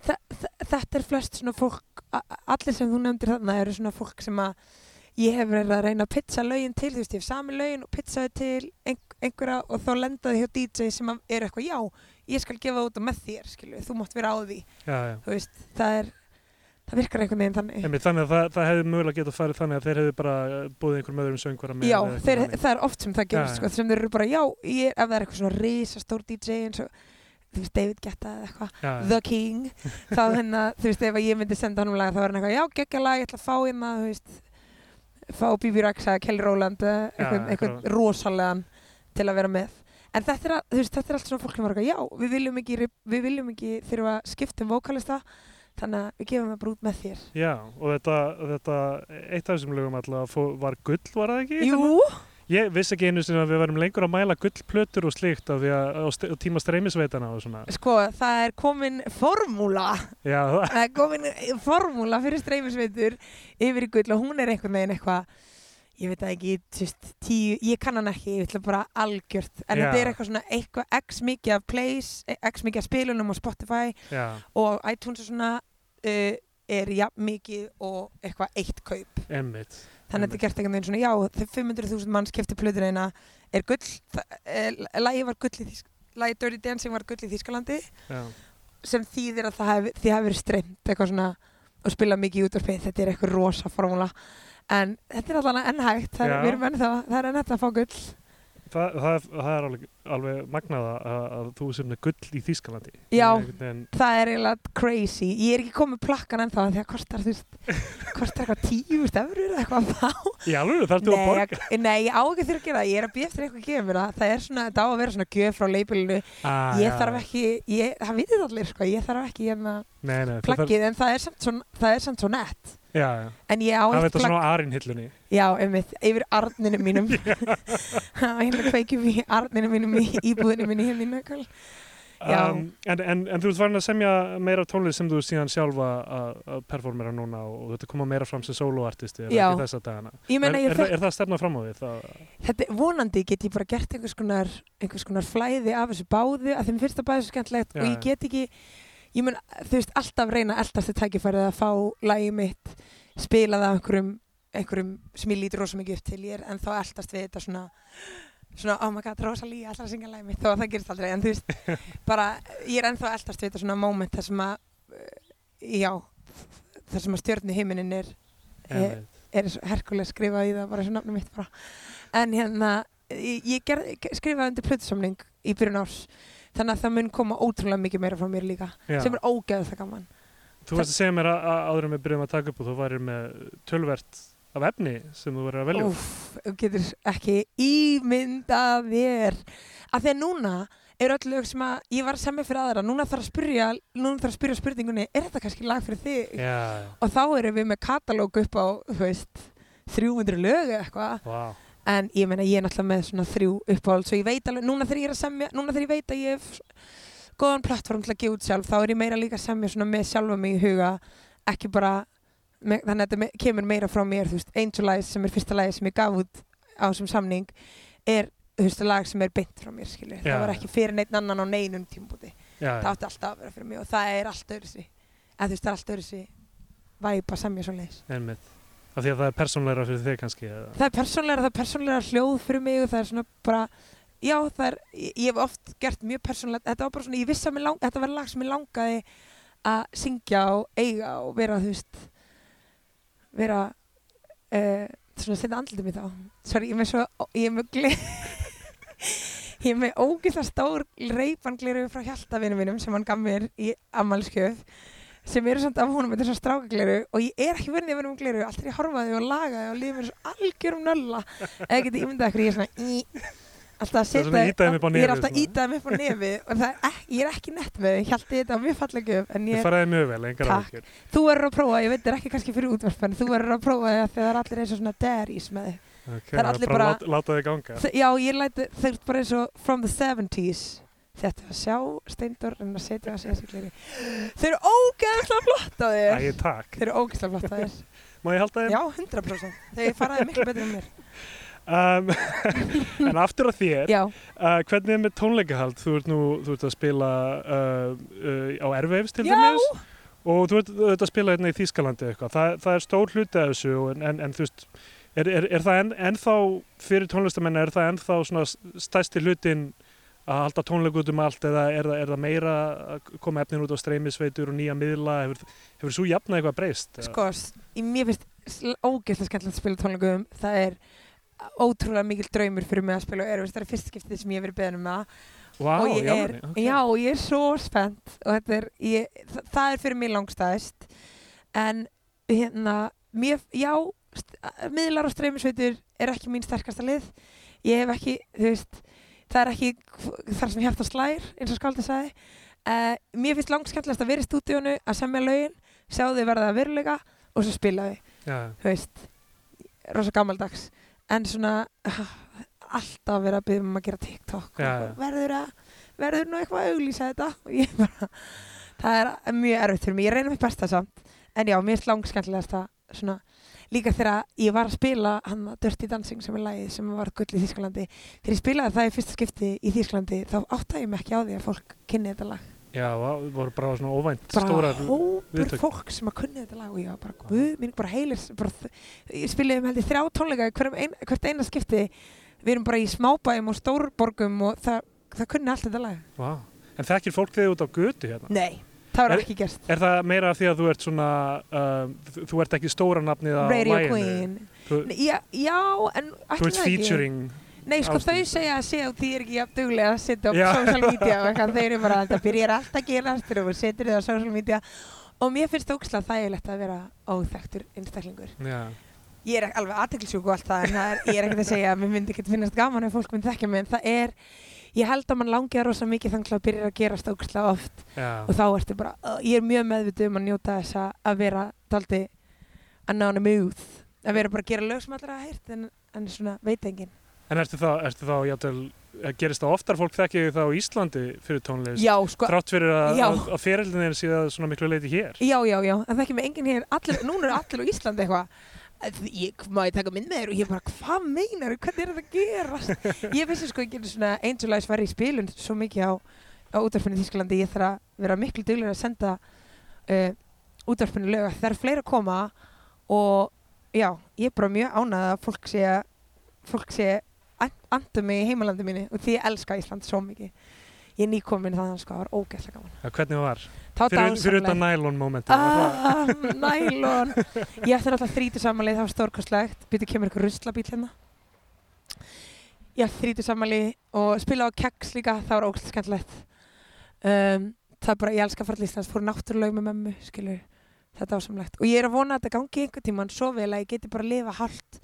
Speaker 8: þetta er flest svona fólk, allir sem þú nefndir þarna eru svona fólk sem að ég hef verið að reyna að pizza lögin til, þú veist, ég hef sami lögin og pizzaði til ein- einhverja og þá lendaði hjá DJ sem er eitthvað, já, ég skal gefa út með þér, skilju, þú mátt vera á því,
Speaker 7: já, já.
Speaker 8: þú veist, það er, það virkar einhvern veginn þannig.
Speaker 7: Einmitt, þannig að það, það hefði mögulega getað farið þannig að þeir hefði bara búið einhverjum öðrum söngvara með
Speaker 8: Já,
Speaker 7: eitthvað
Speaker 8: þeir, það er oft sem það gerist, sko, sem þeir eru bara, já, ég, ef það er eitthvað svona risastór DJ eins og, þú veist, David Guetta eða eitthvað. The King, þá hérna, þú veist, ef að ég myndi senda hann um lag, þá er hann eitthvað, já, geggja lag, ég ætla að fá hérna, þú veist, fá Bibi Rexa, Kelly Rowland, eitthvað eitthvað. rosalegan til að vera með. En þetta er, að- veist, þetta er allt svona fólk sem var eitthvað, já, við viljum ekki, við viljum ekki þurfa að skipta um vokalista, þannig að við gefum það bara út með þér.
Speaker 7: Já, og þetta, þetta eitt af þessum lögum alltaf var gull, var það ekki?
Speaker 8: Jú,
Speaker 7: Ég vissi ekki einu sinni að við varum lengur að mæla gullplötur og slíkt því að á á tíma streymisveitana og svona.
Speaker 8: sko, það er komin formúla
Speaker 7: Já, það
Speaker 8: er komin formúla fyrir streymisveitur yfir í gull og hún er einhvern veginn eitthvað ég veit ekki, tjúst, tíu, ég kann hann ekki, ég ætla bara algjört. En þetta er eitthvað svona, eitthvað x mikið af plays, x mikið af spilunum á Spotify
Speaker 7: já,
Speaker 8: og iTunes og svona uh, er jafn mikið og eitthvað eitt kaup.
Speaker 7: Emmitt.
Speaker 8: þannig að þetta er gert einhvern veginn svona, já, þegar 500.000 manns kefti plötur eina, er gull uh, lagi var gull í Þýsk lagi Dirty Dancing var gull í Þýskalandi
Speaker 7: Já,
Speaker 8: sem þýðir að það hafi, því hafi verið streymt eitthvað svona og spila mikið í útvarpið þetta er eitthvað rosa formúla en þetta er allan enn hægt. Það
Speaker 7: Já.
Speaker 8: er, við erum enn það, það er enn hægt að fá gull.
Speaker 7: Það, það, það er alveg, alveg magnaða að, að þú sem er gull í Þýskalandi.
Speaker 8: Já.
Speaker 7: en,
Speaker 8: það er eiginlega crazy. Ég er ekki komið plakkan ennþá því að kostar þú kostar eitthvað tíust efur eða eitthvað þá
Speaker 7: í alveg þarf þú að borga?
Speaker 8: ég- nei, ég á ekki þurfa að gera það. Ég er að býja eftir eitthvað að gefa mér það. Það er svona, þetta á að vera svona gjöf frá leipilinu
Speaker 7: ah,
Speaker 8: ég þarf ekki, ég, það vitið allir sko, ég þarf ekki hérna
Speaker 7: þú þarf,
Speaker 8: en það er samt svo, það er samt svo nett
Speaker 7: já, já.
Speaker 8: en ég á
Speaker 7: það
Speaker 8: eitt
Speaker 7: veit það
Speaker 8: plagg
Speaker 7: svona á arinhillunni
Speaker 8: já, einmitt, yfir arninu mínum hérna kveikjum í arninu mínum í íbúðinu minni hérna í Nökul
Speaker 7: um, en, en, en þú ert farin að semja meira tónlist sem þú síðan sjálfa að, að performera núna og þetta koma meira fram sem soloartisti
Speaker 8: Já.
Speaker 7: ekki þessa dagana
Speaker 8: ég meina,
Speaker 7: er, er, það- er það að stefna fram á því? Það,
Speaker 8: þetta, vonandi get ég bara gert einhvers konar, einhvers konar flæði af þessu báðu að þeim það bæði svo skemmtilegt
Speaker 7: Já,
Speaker 8: og ég get ekki ég mun, þú veist, alltaf reyna eldast þetta tækifærið að fá lagi mitt spila það einhverjum, einhverjum sem ég lítur rosa mikið upp til. Ég er en þá eldast við þetta svona svona, oh my god, Rosalía, ætlar að syngja lagi mitt þó að það gerist aldrei, en þú veist bara, ég er ennþá eldast við þetta svona moment þar sem að uh, já, þar sem að stjörnu heiminin er, er, er Herkules skrifað í það bara þessu nafnum mitt bara. En hérna ég, ég ger, skrifaði undir plötusamning í byrjun árs þannig að það mun koma ótrúlega mikið meira frá mér líka
Speaker 7: Já.
Speaker 8: sem er ógeð það gaman
Speaker 7: Þú varst að segja mér að, að áður en við byrjum að taka upp og þú værir með tölvert af efni sem þú verður að velja.
Speaker 8: Úff, þú getur ekki ímyndað þér af því að núna er öll lög sem að ég var að semja fyrir aðra núna þarf að spyrja, núna þarf að spyrja spurningunni er þetta kannski lag fyrir þig
Speaker 7: Já,
Speaker 8: og þá erum við með katalóg upp á þú veist, 300 lög eitthvað
Speaker 7: vá.
Speaker 8: En ég meina ég er náttúrulega með svona þrjú uppáhald svo ég veit alveg, núna þegar ég er að semja núna þegar ég veit að ég hef góðan plattform til að gefa út sjálf, þá er ég meira líka að semja svona með sjálfa mig í huga ekki bara, með, þannig að þetta me, kemur meira frá mér, þú veist, Angel Eyes sem er fyrsta lagi sem ég gaf út á þessum samning er, þú veist, lag sem er beint frá mér, skilur,
Speaker 7: Já,
Speaker 8: það var ekki fyrir neitt annan á neinum tímabúti,
Speaker 7: Já,
Speaker 8: það átti alltaf að vera fyrir mig og það er allt öðru sig, eða þú veist, það er allt öðru sig væp að semja svo leiðis.
Speaker 7: Af því að það er persónleira fyrir þig kannski. Eða?
Speaker 8: það er persónlega, það er persónlega hljóð fyrir mig og það er svona bara já, það er, ég, hef oft gert mjög persónlega, þetta var bara svona, ég vissi að lang, þetta var lag sem ég langaði að syngja og eiga og vera, þú veist vera uh, svona setja andlitið mig þá sorry, ég er með svo, ég er með gle ég er með ógeðslega stór reypangliru frá hjaltavinu mínum sem hann gaf mér í ammælskjöf sem eru samt af honum, þetta er svo strákagliru og ég er ekki verið að vera um gliru alltaf ég horfaði og lagaði og lífið mér svo algjörum nölla. Eða getið ímyndað ykkur, ég er svona í, alltaf að
Speaker 7: er
Speaker 8: setja ég er alltaf að
Speaker 7: svona.
Speaker 8: íta þeim upp á nefið og það er ekki, ég er ekki nett með ég held þetta mjög fallega gjöf en ég,
Speaker 7: mjög vel, engar
Speaker 8: Takk. þú verður að prófa, ég veit það er ekki kannski fyrir útvarp en þú verður að prófa það þegar er allir og svona daddies með þig.
Speaker 7: Ok,
Speaker 8: Það er allir
Speaker 7: bara...
Speaker 8: bara-
Speaker 7: Láta, láta
Speaker 8: Já, ég læti, þau bara eins og from the 70s Þetta að sjá Steindor en að setja að segja sig gleri Þau eru ógeðslega flott á þér
Speaker 7: Æ, takk.
Speaker 8: Þau eru ógeðslega flott á þér
Speaker 7: Má ég halda þeim?
Speaker 8: Já, 100% Þau faraði miklu betur en mér
Speaker 7: Um, en aftur að þér,
Speaker 8: Já,
Speaker 7: uh, hvernig er með tónleikahald? Þú ert nú, þú ert að spila uh, uh, á Airwaves til
Speaker 8: Já.
Speaker 7: dæmis og þú ert, þú ert að spila hérna í Þýskalandi eitthvað. Það, það er stór hluti af þessu en, en, en þú veist, er, er, er það en, ennþá fyrir tónlistamenn, er það ennþá svona stæsti hlutin að halda tónleik út um allt eða er er það meira að koma efnin út á streymisveitur og nýja miðla? Hefur, hefur svo jafnað eitthvað breyst?
Speaker 8: sko, mér finnst sl- ógeðslega skemmtilegt að spila tónleikum Það er ótrúlega mikil draumur fyrir mig að spila á Airwaves Það er fyrst skiptið sem ég hef verið beðin um það
Speaker 7: Vá,
Speaker 8: og ég er,
Speaker 7: alvöru? Ok.
Speaker 8: já, og ég er svo spennt og er, ég, það, það er fyrir mig langstæðist en hérna, mér, já miðlar og streymisveitur er ekki mín sterkasta lið ég hef ekki, þú veist það er ekki þar sem hjarta slær eins og skáldi sagði. Uh, mér finnst langskemmtilegast að vera í stúdíónu að semja lögin, sjá þau verða að veruleika og svo spila þau, þú veist rosa gammaldags en svona uh, alltaf vera að byggja um að gera TikTok.
Speaker 7: Já, já.
Speaker 8: verður að verður nú eitthvað að auglýsa þetta? Og ég bara, það er mjög erfitt fyrir mig, ég reyna mitt besta samt. En já, mér er langskemmtilegast að svona, líka þegar ég var að spila hann Dirty Dancing sem er lagið sem var gull í Þýskalandi. Þegar ég spilaði það í fyrsta skipti í Þýskalandi þá áttaði ég mig ekki á því að fólk kynni þetta lag.
Speaker 7: Já, það voru bara svona óvænt
Speaker 8: bara hópur fólk sem að kunni þetta lag og ég var bara, guð, mín bara heilir bara, ég spilaði um held ég þrjá tónleika ein, hvert eina skipti. Við erum bara í smábæum og stórborgum og það, það kunni allt þetta lag.
Speaker 7: Vá. En þekkir fólk þig út á götu hérna?
Speaker 8: nei, það var
Speaker 7: Er-
Speaker 8: ekki gerst
Speaker 7: Er það meira af því að þú ert svona, um, þú- ert ekki stóra nafnið á
Speaker 8: Radio
Speaker 7: laginu?
Speaker 8: Queen
Speaker 7: Þú,
Speaker 8: já, já, en
Speaker 7: þú ert
Speaker 8: ekki?
Speaker 7: featuring
Speaker 8: Nei, sko þau
Speaker 7: Ásdís.
Speaker 8: segja að sé að því er ekki jafn duglega að setja
Speaker 7: Já.
Speaker 8: social media og eitthvað, þeir eru bara þetta byrjar allt að gerast þú setur þið á social media og mér finnst það ógslag þægilegt að vera óþektur einstaklingur.
Speaker 7: Já,
Speaker 8: Ég er alveg aðteklisjúk og allt það en það er, ég er ekkert að segja að mér myndi ekkert finnast gaman ef fólk myndi þekkja mig en það er, ég held að mann langi að rosa mikið þannig að byrja að gerast ógslag oft.
Speaker 7: Já,
Speaker 8: og þá ertu bara, uh, ég er mjög meðvitið um að njóta þess að- að vera daldi anonymous, að vera bara að gera lög sem allir hafa heyrt en, en svona veit enginn.
Speaker 7: En ertu þá, ertu þá, játvel, gerist það oftar fólk þekki þig þá á Íslandi fyrir tónlist?
Speaker 8: Já, sko,
Speaker 7: Þrátt fyrir að, að, að fyrirlin er síðan svona miklu leiti hér?
Speaker 8: Já, já, já, en það ekki með enginn hér, allir, núna eru allir á Íslandi eitthvað ég, má ég taka mynd með þér? Og ég bara, hvað meinar hvernig er þetta að gerast? Ég vissi sko ekki svona Angel Eyes var í spilun svo mikið á, á útvarpinu í Þísklandi ég þarf að vera miklu duglega að senda uh, útvarpinu lög. Það er fleira að koma og já, ég er bara mjög ánað að fólk sé fólk sé andur mig í heimalandi mínu. Og því ég elska Ísland svo mikið ég er nýkomin þannig sko, það var ógeðslega gaman.
Speaker 7: Ja, hvernig var?
Speaker 8: Það
Speaker 7: Fyrir, fyrir utan nælon momentum.
Speaker 8: Ah, nælon. Ég ætti náttúrulega þrítu samanlið, það var stórkostlegt. Býtu kemur eitthvað ruslabíl hérna? Ég ætti þrítu samanlið og spila á keks líka, það var ógæslega skemmtilegt. Um, Það er bara, ég elska að fara til Íslands, fór náttúrulega með mömmu, skilur Þetta var samlegt Og ég er að vona að þetta gangi einhvern tímann svo vel að ég geti bara að lifa hálft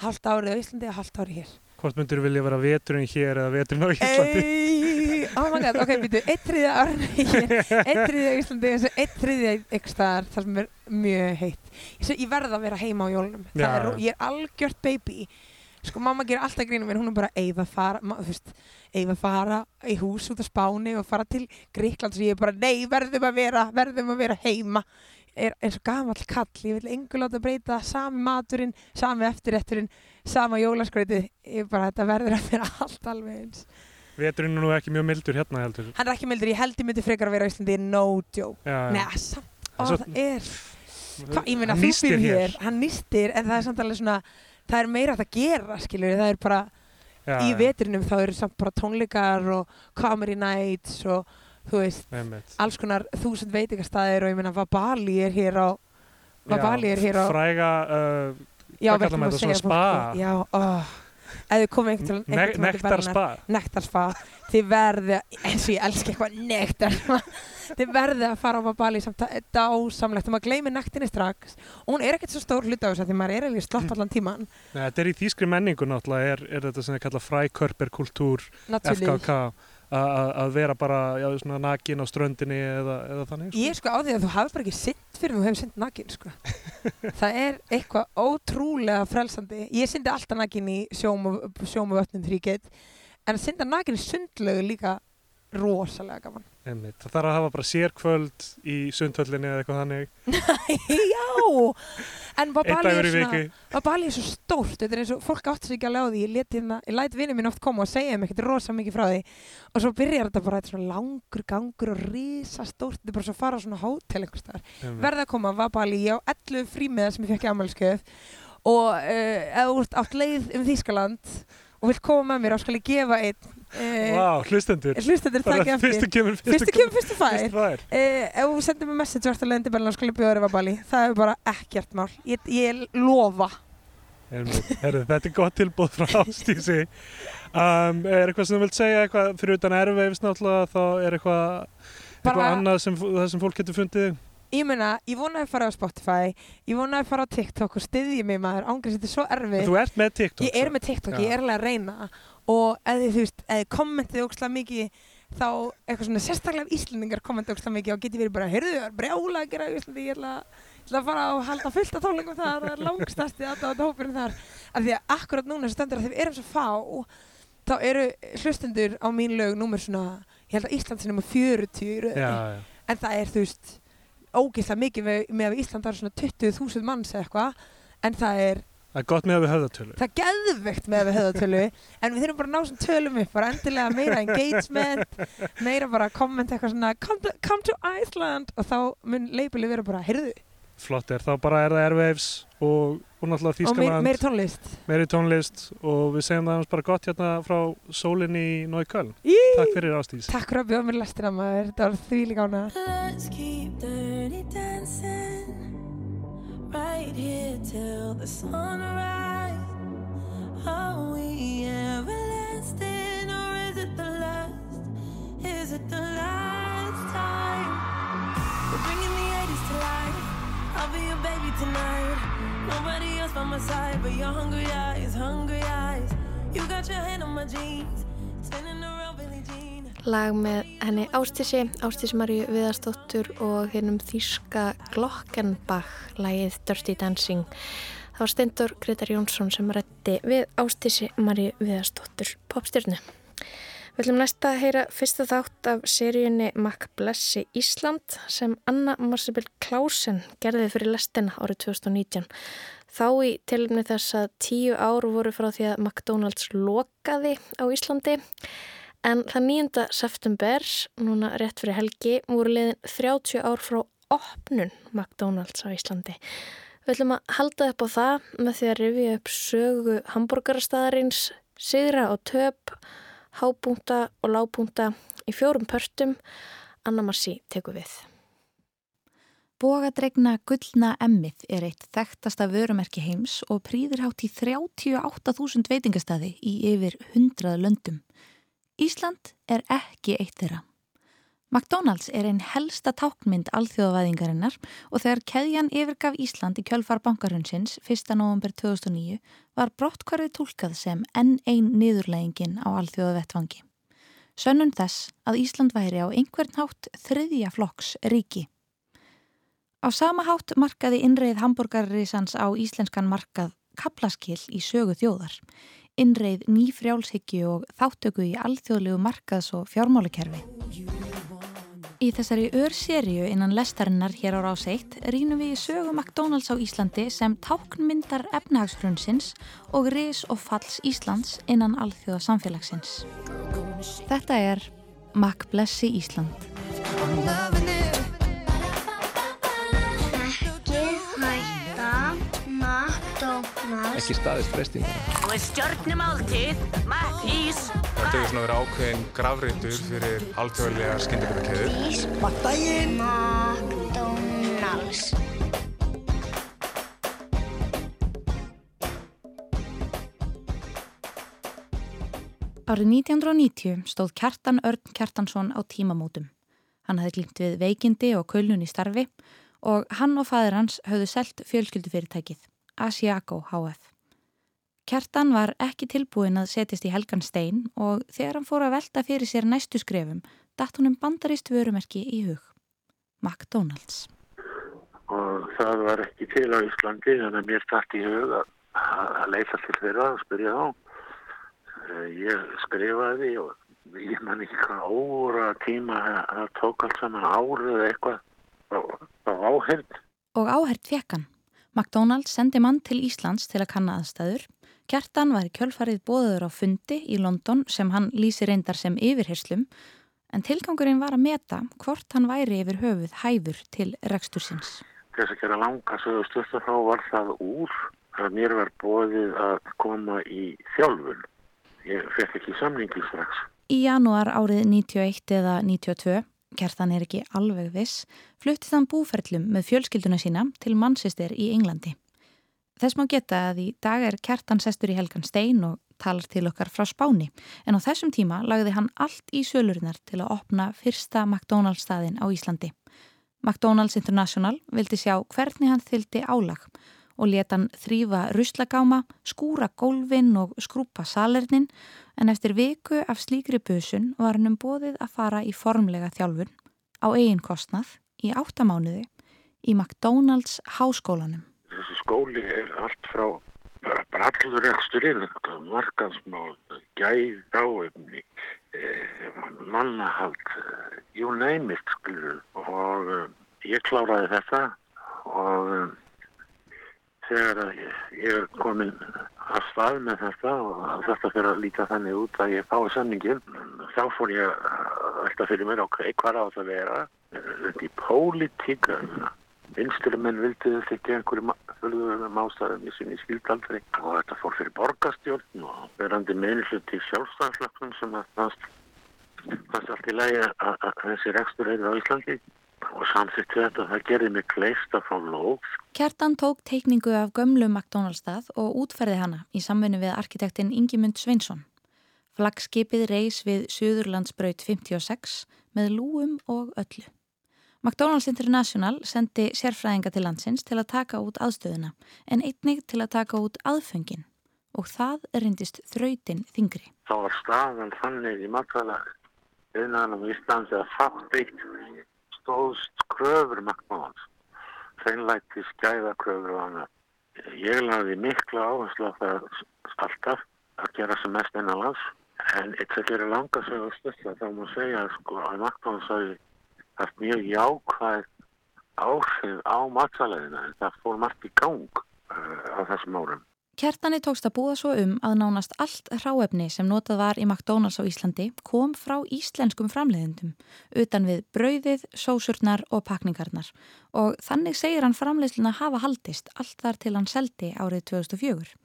Speaker 8: hálft árið á Íslandi og hálft árið hér.
Speaker 7: Hvort myndir þú vilja vera veturinn hér eða veturinn á Íslandi?
Speaker 8: Ey, oh my god, ok, býtu, eitt árið hér eitt þriðja á Íslandi og eitt ykkur staðar þar sem er mjög heitt. Ég, ég verð að vera heima á jólunum. Er, ég er algjört baby. Sko mamma gerir alltaf grínum mér hún er bara eiga fara ma, þú veist, eiga fara í hús út á Spáni og fara til Gríkland og ég er bara nei verðum að vera verðum að vera heima. Er eins og gamall kall ég vil engur láta breyta sami maturinn sami eftirrætturinn sama jólaskreitið ég bara þetta verður að vera allt alveg eins
Speaker 7: Veturinn er nú ekki mjög mildur hérna heldur.
Speaker 8: hann er ekki mildur, ég held ég myndi frekar að vera á Íslandi no joke,
Speaker 7: Já, já.
Speaker 8: neða samt ó,
Speaker 7: svo-
Speaker 8: það er, hva, ég meina þú
Speaker 7: nístir
Speaker 8: býr hér hann nýstir, en það er samt alveg svona það er meira að gera, skilur það er bara,
Speaker 7: Já,
Speaker 8: í
Speaker 7: já,
Speaker 8: vetrinum þá eru samt bara tónleikar og comedy nights og þú veist,
Speaker 7: einmitt.
Speaker 8: alls konar þúsund veitingastæðir og ég meina Vabali er hér á Vabali er hér á
Speaker 7: Fræga, uh,
Speaker 8: já,
Speaker 7: hvað kallar maður
Speaker 8: að
Speaker 7: þetta, svona spa?
Speaker 8: já, ó ef þið komið einhvern
Speaker 7: ne
Speaker 8: einhvern tímann til
Speaker 7: nektar
Speaker 8: Berlínar-
Speaker 7: spa.
Speaker 8: nektarspa. Þið verði, eins og ég elska eitthvað nektar þið verði að fara á Babali samt að dásamlegt. Og maður gleymir nektinni strax. Og hún er ekkert svo stór hluta á þess að því maður er eiginlega slopp allan tíman
Speaker 7: Nei, þetta er í þýskri menningu náttúrulega, er, er þetta sem þið kalla frækörperkultúr. FKK, að vera bara já, svona nakin á ströndinni eða, eða þannig.
Speaker 8: ég er sko á því að þú hafi bara ekki synd fyrir þú hefur synd nakin sko. það er eitthvað ótrúlega frelsandi ég syndi alltaf nakin í sjóm og, sjóm og vötnum þegar ég get en að synda nakin í sundlegu líka rosalega gaman
Speaker 7: Einmitt. Það þarf að hafa bara sérkvöld í sundhöllinni eða eitthvað þannig,
Speaker 8: já! En Babali er svona
Speaker 7: viku.
Speaker 8: að Bali er svo stórt, þetta er eins og fólk átt sig ekki alveg á því, ég, let hérna, læt vinið minn oft koma og segja þeim ekkert rosa mikið frá því. Og svo byrjar þetta bara, svona langur gangur og risa stórt, þetta er bara svo að fara á svona hótel einhvers
Speaker 7: Einmitt.
Speaker 8: verða að koma var Bali, ég á 11 frímiða sem ég fekk í ámælskjöf og uh, ef þú ert átt leið um Þýskaland og vilt koma með mér, þá skal ég gefa einn uh,
Speaker 7: Vá, hlustendur.
Speaker 8: hlustendur
Speaker 7: Bara
Speaker 8: takk
Speaker 7: fyrstu kemur,
Speaker 8: fyrstu fyrstu
Speaker 7: fyrstu fær.
Speaker 8: Uh, ef þú sendir mér message og ert að lendi Berlín skal ég bjóða þér að Bali það er bara ekkert mál ég, ég lofa.
Speaker 7: Herðu, þetta er gott tilbúð frá Ástísi. Um, er eitthvað sem þú vilt segja, eitthvað fyrir utan erfveifs náttúrulega, þá er eitthvað, eitthvað
Speaker 8: Bara-
Speaker 7: annað sem, sem fólk getur fundið?
Speaker 8: Ég meina, ég vona að fara á Spotify ég vona að fara á TikTok og styðja mig maður ángrið þetta er svo erfið
Speaker 7: Þú ert með TikTok.
Speaker 8: ég er með TikTok,
Speaker 7: Já.
Speaker 8: ég er alveg að reyna og þið, þú veist, þið kommentið ógslag mikið þá eitthvað svona sérstaklega Íslendingar kommenta ógslag mikið og geti verið bara, heyrðu er brjála að gera í Íslandi, ég ætla, að fara og halda fullt af tónlingum þar, það er langstasti aðdáðandi hópurinn þar, af því að akkurat núna sem stendur að þegar við erum svo fá þá eru hlustendur á mín lög númer svona, ég held að Ísland sinni með 40 í röðinni
Speaker 7: Já, já.
Speaker 8: en það er þú veist ógeðslega mikið með, með að Ísland er svona 20.000 manns eða eitthvað en það er,
Speaker 7: Það er gott með að við höfðatölu.
Speaker 8: það er geðveikt með að við höfðatölu en við þurfum bara að ná svona tölum upp bara endilega meira engagement meira bara komment eitthvað svona come to, come to Iceland. Og þá mun leipili vera bara, heyrðu.
Speaker 7: Flott er, þá bara er það erfveifs og, og náttúrulega
Speaker 8: og meir,
Speaker 7: Þýskaland,
Speaker 8: meiri tónlist.
Speaker 7: Meiri tónlist og við segjum það annars bara gott hérna frá sólinni í Nóiköln.
Speaker 8: Í,
Speaker 7: Takk fyrir Ástís.
Speaker 8: Takk fyrir að bjóða mér lestina maður, þetta var því líka ána
Speaker 6: Let's keep dirty dancing right here till the sunrise. Are we everlasting or is it the last? Is it the last time? We're bringing the 80s to life. I'll be your baby tonight. Nobody else by my side but your hungry eyes, hungry eyes. You got your hand on my jeans, spinning around, Billy.
Speaker 1: Lag með henni Ástísi, Ástísi Maríu Viðarsdóttur og hennum þýska Glockenbach, lagið Dirty Dancing. Það var Steindur Gretar Jónsson sem rætti við Ástísi Maríu Viðarsdóttur popstjörnu. Við ætlum næsta að heyra fyrsta þátt af seríunni Mac Blessi Ísland sem Anna Marcibel Klausen gerði fyrir lestina árið 2019. Þá í tilumni þess að tíu ár voru frá því að McDonalds lokaði á Íslandi en það 9. september, núna rétt fyrir helgi, voru liðin 30 ár frá opnun McDonalds á Íslandi. Við ætlum að halda upp á það með því að rifja upp sögu hambúrgarastæðarins, sigra og töp, hábúnta og lábúnta í fjórum pörtum. Anna Marci tekur við.
Speaker 9: Bogadregna gullna emmið er eitt þekktasta vörumerki heims og prýðir hátt í 38.000 veitingastadi í yfir 100 löndum. Ísland er ekki eitt þeirra. McDonalds er einn helsta táknmynd alþjóðavæðingarinnar og þegar keðjan yfirgaf Ísland í kjölfar bankarhundsins 1. november 2009 var brottkvarfið tólkað sem enn ein niðurlægingin á alþjóðavettvangi. Sönnun þess að Ísland væri á einhvern hátt þriðja flokks ríki. Á sama hátt markaði innreið hambúrgarrisans á íslenskan markað kaplaskill í sögu þjóðar, innreið nýfrjálshyggju og þáttöku í alþjóðlegu markaðs og fjármálakerfi. Í þessari ör-seríu innan lestarinnar hér á rás 1 rínum við í sögu McDonalds á Íslandi sem táknmyndar efnahagsfrunnsins og ris og falls Íslands innan alþjóða samfélagsins. Þetta er Mac Blessi Ísland.
Speaker 10: Ekki staðist freystinguna.
Speaker 11: Og stjórnumáltið, Mattís.
Speaker 12: Þetta hefur svona verið ákveðin gravreitur fyrir alþjóðlega skyndibitakeður.
Speaker 11: Ís. Daginn. McDonalds.
Speaker 9: Árið 1990 stóð Kjartan Örn Kjartansson á tímamótum. Hann hafði glýmt við veikindi og kulnun í starfi og hann og fæður hans höfðu selt fjölskyldufyrirtækið, Asiago HF. Kjartan var ekki tilbúin að setjast í helgan stein og þegar hann fór að velta fyrir sér næstu skrefum, datt hún um bandarist vörumerki í hug. McDonalds.
Speaker 13: Og það var ekki til á Íslandi, að mér dætt í hug að, að leita til þeirra og spyrja þá. Eh, Ég skrifaði og ég man ekki hvað óra tíma það tók allt saman árið eitthvað á, áhengd.
Speaker 9: Og áhert fekk hann. McDonalds sendi mann til Íslands til að kanna aðstæður. Kjartan var kjölfarið bóður á fundi í London sem hann lýsi reyndar sem yfirherslum en tilgangurinn var að meta hvort hann væri yfir höfuð hæfur til rekstursins.
Speaker 13: Þess að gera langa sögu stuttar þá var það úr að mér var bóðið að koma í þjálfun. Ég fekk ekki samningi strax.
Speaker 9: Í janúar árið 91 eða 92, Kjartan er ekki alveg viss, fluttið hann búferlum með fjölskylduna sína til Manchester í Englandi. Þess má geta að í dag er Kjartan sestur í Helgan Stein og talar til okkar frá Spáni en á þessum tíma lagði hann allt í sölurinnar til að opna fyrsta McDonalds staðin á Íslandi. McDonalds International vildi sjá hvernig hann þyldi álag og leta hann þrýfa ruslagáma, skúra gólfin og skrúpa salernin en eftir viku af slíkri busun var hann um bóðið að fara í formlega þjálfun á eigin kostnað í áttamánuði í McDonalds háskólanum.
Speaker 13: Þessi skóli er allt frá bara, allur reksturinn, markansmál, gæð, ráefni, eh, mannahald, eh, you name it, skilur. Og eh, ég kláraði þetta og þegar ég, er komin að stað með þetta og þetta fyrir að líta þannig út að ég fái samningin, þá fór ég að velta fyrir mér, ok, hvað á það að vera? Þetta í pólitík, vinstri menn vildi þetta ekki einhverju fölgum ástæðum í sinni skildaldri og þetta fór fyrir borgastjórn og verandi meðlislut í sjálfstæðarslöknum sem að fannst allt í lagi að þessi rekstur er á Íslandi og samþýtti þetta það gerði mig kleist að fá lóð
Speaker 9: Kjartan tók teikningu af gömlu McDonalds stað og útferði hana í samvinni við arkitektinn Ingimund Sveinsson. Flagskipið reys við Suðurlandsbraut 56 með lúum og öllu. McDonald's International sendi sérfræðinga til landsins til að taka út aðstöðuna en einnig til að taka út aðföngin. Og það reyndist þrautin þingri.
Speaker 13: þá var staðan þannig í matvæla innan Íslandi að fátt eitt stóðst kröfur McDonalds. Hreinlæti skæða kröfur og annað. Ég laði mikla áherslu á það alltaf að gera sem mest innanlands en eitt að gera langa sög og stutla þá má segja sko, að McDonalds hafi haft mjög jákvæð áhrif á matvælaðina en það fór margt í gang uh, á þessum árum.
Speaker 9: Kjartani tókst að búa svo um að nánast allt hráefni sem notað var í McDonalds á Íslandi kom frá íslenskum framleiðendum utan við brauðið, sósurnar og pakningarnar. Og þannig segir hann framleiðsluna hafa haldist allt þar til hann seldi árið 2004.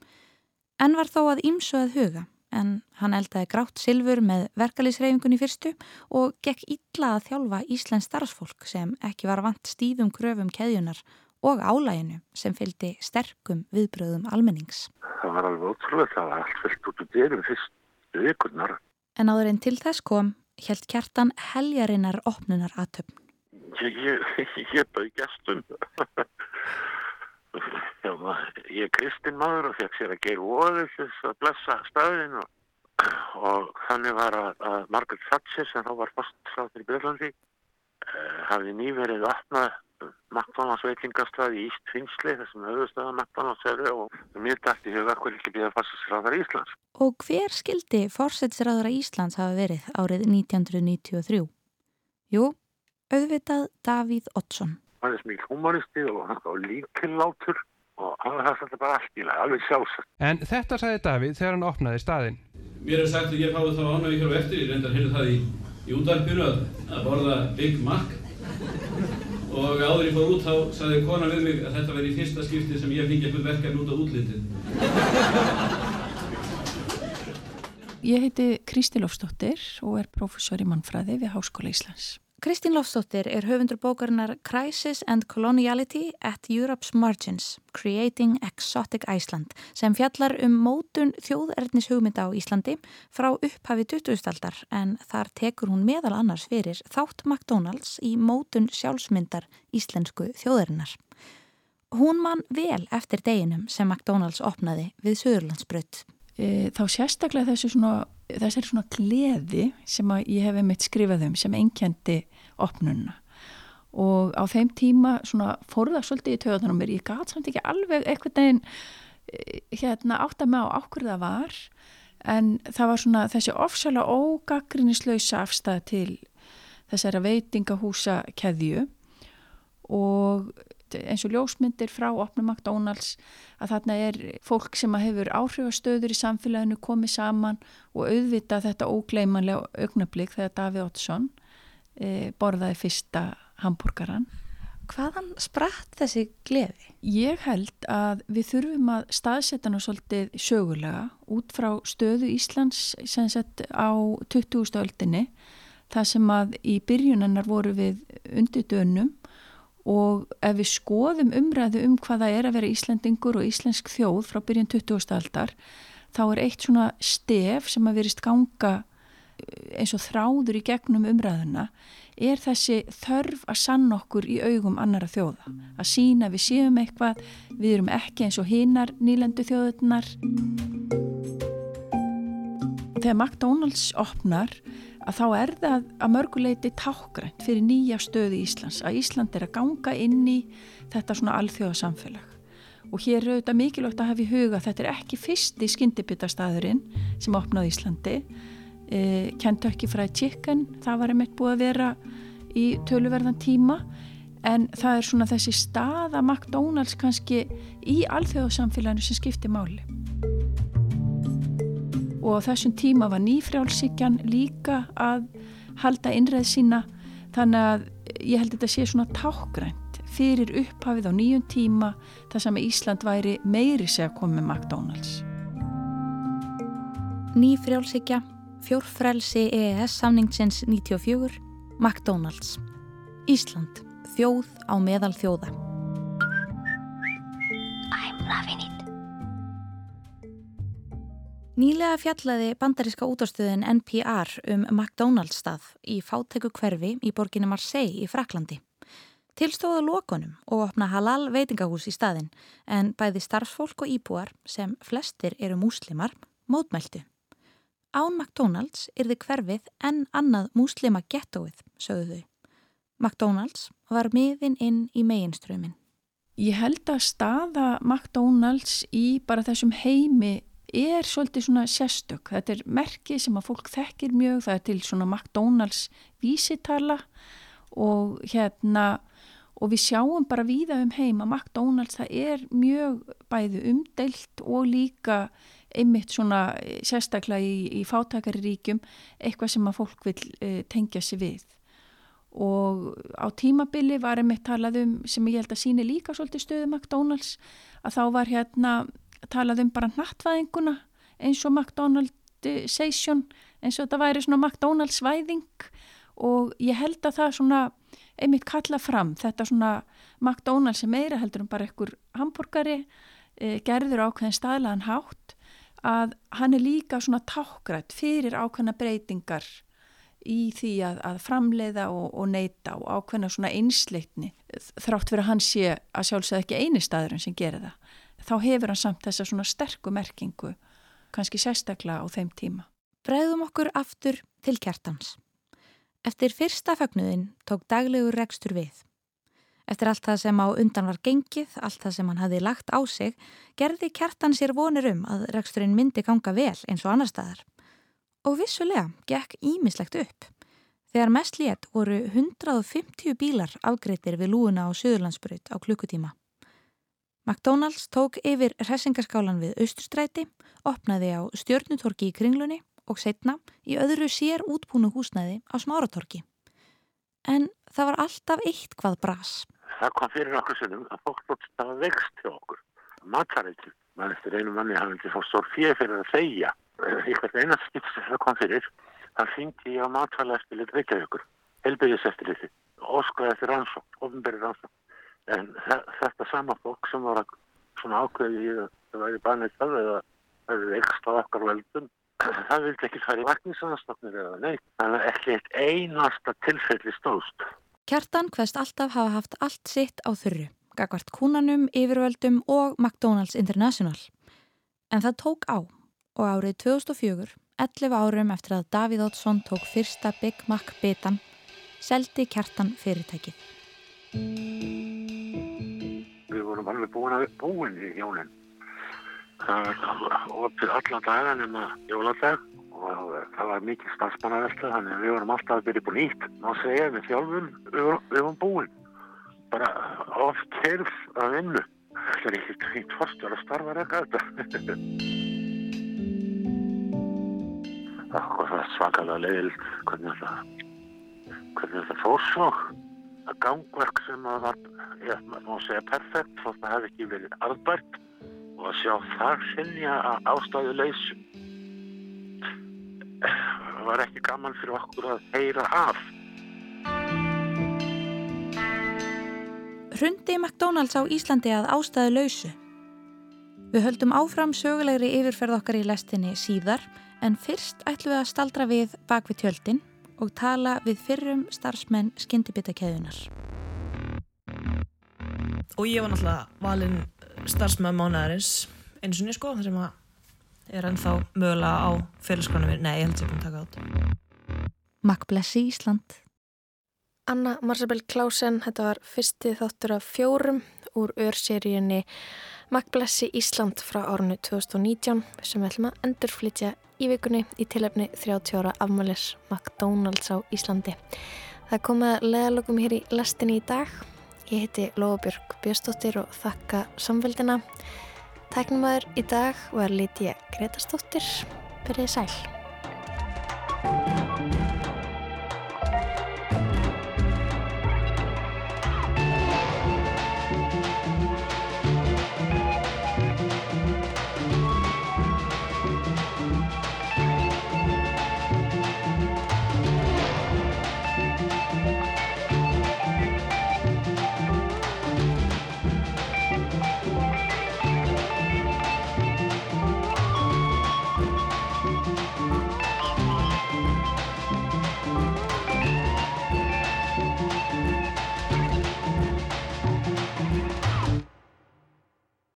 Speaker 9: En var þó að ímsu að huga en hann eldaði grátt silfur með verkalýsreifingunni fyrstu og gekk illa að þjálfa íslensk starfsfólk sem ekki var vant stífum kröfum keðjunar og álæginu sem fylgdi sterkum viðbröðum almennings.
Speaker 13: það var alveg ótrúlega það var allt fyllt út úr dyrum fyrstu vikurnar
Speaker 9: En áður en til þess kom, held kjartan heljarinnar opnunar aðtöfn.
Speaker 13: ég, ég, ég gestum Já, ma- ég er kristin maður og fekk sér að geira óður þess að blessa staðin og, og þannig var að, að Margaret Thatcher sem þá var faststráður í Björlandi uh, hafði nýverið opnað McDonalds veitingastað í Íst Finnsli þessum höfustöða McDonalds eru og mér dætti huga hvernig ekki býða faststráðar Íslands.
Speaker 9: Og hver skildi fórsetsræðara Íslands hafa verið árið 1993? Jú, auðvitað Davíð Oddsson.
Speaker 13: Hann er smíl humoristi og, og líkillátur og hann er þetta bara allt í lagi, alveg sjálfsagt.
Speaker 14: En þetta sagði Davíð þegar hann opnaði staðinn.
Speaker 15: Mér er sagt að ég fái þá ánægi hér á eftir, ég reyndar heyrði það í, í útvarpinu að, að borða Big Mac og áður ég fór út þá sagði kona við mig að þetta væri í fyrsta skipti sem ég fengi eitthvað verkefni út á útlitið.
Speaker 16: Ég heiti Kristi Lofsdóttir og er prófessor í mannfræði við Háskóla Íslands.
Speaker 9: Kristín Lofsdóttir er höfundur bókarinnar Crisis and Coloniality at Europe's Margins, Creating Exotic Iceland, sem fjallar um mótun þjóðernis hugmynda á Íslandi frá upphafi 2000-aldar en þar tekur hún meðal annars fyrir þátt McDonalds í mótun sjálfsmyndar íslensku þjóðarinnar. Hún man vel eftir deginum sem McDonalds opnaði við Suðurlandsbrödd.
Speaker 16: E, þá sérstaklega þessu svona, þessari svona gleði sem að ég hef einmitt skrifað um sem einkendi opnunna og á þeim tíma svona fór það svolítið í töðunar á mér, ég gat samt ekki alveg eitthvað neginn hérna átt að með á ákveð það var. En það var svona þessi ofsalega ógaggrinnislausa afstæð til þessara veitingahúsa keðju og eins og ljósmyndir frá opnum McDonalds að þarna er fólk sem hefur áhrifastöður í samfélaginu komið saman og auðvita þetta ógleimanlega augnablík þegar Davíð Ottsson e, borðaði fyrsta hambúrgaran.
Speaker 9: Hvaðan spratt þessi gleði?
Speaker 16: Ég held að við þurfum að staðsetja hana svolítið sögulega út frá stöðu Íslands sem sett á 20. öldinni þar sem að í byrjunennar voru við undir dönum og ef við skoðum umræðu um hvaða er að vera Íslandingur og íslensk þjóð frá byrjun 20. aldar þá er eitt svona stef sem að verist ganga eins og þráður í gegnum umræðuna er þessi þörf að sann okkur í augum annara þjóða að sína við séum eitthvað við erum ekki eins og hinnar nýlendu þjóðunar Þegar McDonalds opnar að þá er það að mörguleiti tákgrænt fyrir nýja stöðu Íslands að Ísland er að ganga inn í þetta svona alþjóðasamfélag. Og hér er auðvitað mikilvægt að hafa í huga þetta er ekki fyrsti skyndibitastæðurinn sem opnaði Íslandi. E, Kentucky Fried Chicken það var einmitt búið að vera í töluverðan tíma en það er svona þessi stað að McDonalds kannski í alþjóðasamfélaginu sem skiptir máli og á þessum tíma var nýfrjálsíkjan líka að halda innreið sína þannig að ég held að þetta sé svona tákgrænt fyrir upphafið á nýjum tíma þar sem Ísland væri meiri sig að koma með McDonalds.
Speaker 9: Ný frjálsíkja, fjórfrelsi EES samningsins 94, McDonalds. Ísland, þjóð á meðal þjóða.
Speaker 11: I'm loving it.
Speaker 9: Nýlega fjallaði bandaríska útastöðin NPR um McDonalds stað í fátæku hverfi í borginni Marseille í Fraklandi. Tilstóða lokunum og opna halal veitingahús í staðin en bæði starfsfólk og íbúar sem flestir eru múslimar mótmæltu. Án McDonalds yrði hverfið en annað múslima gettóið, sögðu þau. McDonalds var miðin inn í meginströmin.
Speaker 16: Ég held að staða McDonalds í bara þessum heimi er svolítið svona sérstök. Þetta er merkið sem að fólk þekkir mjög, það er til svona McDonalds vísitala og hérna og við sjáum bara víða um heim að McDonalds það er mjög bæði umdeilt og líka einmitt svona sérstaklega í, í fátakari ríkjum eitthvað sem að fólk vil uh, tengja sig við og á tímabili var einmitt talað um sem ég held að síni líka svolítið stöðu McDonalds að þá var hérna talað um bara nattvæðinguna eins og McDonaldization eins og þetta væri svona McDonalds væðing og ég held að það svona einmitt kalla fram þetta svona McDonalds sem meira heldur um bara einhver hambúrgari e, gerður ákveðin staðlaðan hátt að hann er líka svona tákgrætt fyrir ákveðna breytingar í því að, að framleiða og, og neyta og ákveðna svona einsleitni þrátt fyrir að hann sé að sjálfsögða ekki eini staðurinn sem gerir það þá hefur hann samt þessa svona sterku merkingu kannski sérstaklega á þeim tíma.
Speaker 9: Breiðum okkur aftur til kjartans. Eftir fyrsta fögnuðin tók daglegur rekstur við. Eftir allt það sem á undan var gengið, allt það sem hann hafi lagt á sig, gerði kjartan sér vonir um að reksturinn myndi ganga vel eins og annar staðar. Og vissulega gekk ímislegt upp. Þegar mest létt voru 150 bílar afgreitir við lúuna á Suðurlandsbrut á klukkutíma. McDonalds tók yfir hressingaskálan við Austurstræti, opnaði á stjörnutorki í kringlunni og setna í öðru sér útbúnu húsnæði á smáratorki. En það var alltaf eitt hvað bras.
Speaker 13: Það kom fyrir okkur sinnum að fólk það var vext hjá okkur. Matfæriðtil, mann eftir einu manni hann vildi fá stór fyrir fyrir að segja. Eitthvað einast skipt sem það kom fyrir, það fengi ég á matfæriðaspilið Reykjavíkur, helbyrðiseftirliti, óskaði eftir rannsók, ofinberi rannsók. En þetta sama fólk sem var svona ákveði í að það væri bannið það eða það hefði vext á okkar veldum, það vildi ekki fara í vakningsanastofnir eða neitt. Þannig að ekki eitt einasta tilfelli stóðst.
Speaker 9: Kjartan hvaðst alltaf hafa haft allt sitt á þurru, gagvart kúnanum, yfirvöldum og McDonalds International. En það tók á og árið 2004, 11 árum eftir að Davíð Ótsson tók fyrsta Big Mac bitan, seldi Kjartan fyrirtækið.
Speaker 13: Vorum alveg búin að búin í hjónin. Það opið alla daga nema jóladag og það var mikið starfsmannavelta þannig að við vorum alltaf að byrja búin nýtt. Má segja við þjálfum, við vorum, búin. Bara oft kerf að vinnu. Það er ekki tvínt fórstjál að starfa reyka þetta. Það var svakalega leiðilt hvernig þetta, hvernig. Það gangverk sem að var, ég má segja perfekt, þótt að það hefði ekki verið arðbært og að sjá þar sinja að ástæðu leysu var ekki gaman fyrir okkur að heyra af.
Speaker 9: Hrundi McDonalds á Íslandi að ástæðu lausu. Við höldum áfram sögulegri yfirferð okkar í lestinni síðar en fyrst ætlum við að staldra við bak við tjöldin og tala við fyrrum starfsmenn skyndibitakeðunar.
Speaker 17: Og ég var náttúrulega valinn starfsmenn mánaðarins eins og niður sko, þar sem að er ennþá mögulega á félagsgránu mér. Nei, ég held að ég búin að taka át.
Speaker 9: Makkblessi Ísland.
Speaker 1: Anna Marsabell Klausen, þetta var fyrsti þáttur af fjórum úr örseríunni Makkblessi Ísland frá árunni 2019 sem við ætlum að endurflytja í vikunni í tilefni 30 ára afmælis McDonalds á Íslandi. Það komið leðalögum hér í lestinni í dag. Ég heiti Lóabjörg Björnstóttir og þakka samveldina. Tæknumæður í dag var Lítiða Gretarstóttir. Byrðið sæl.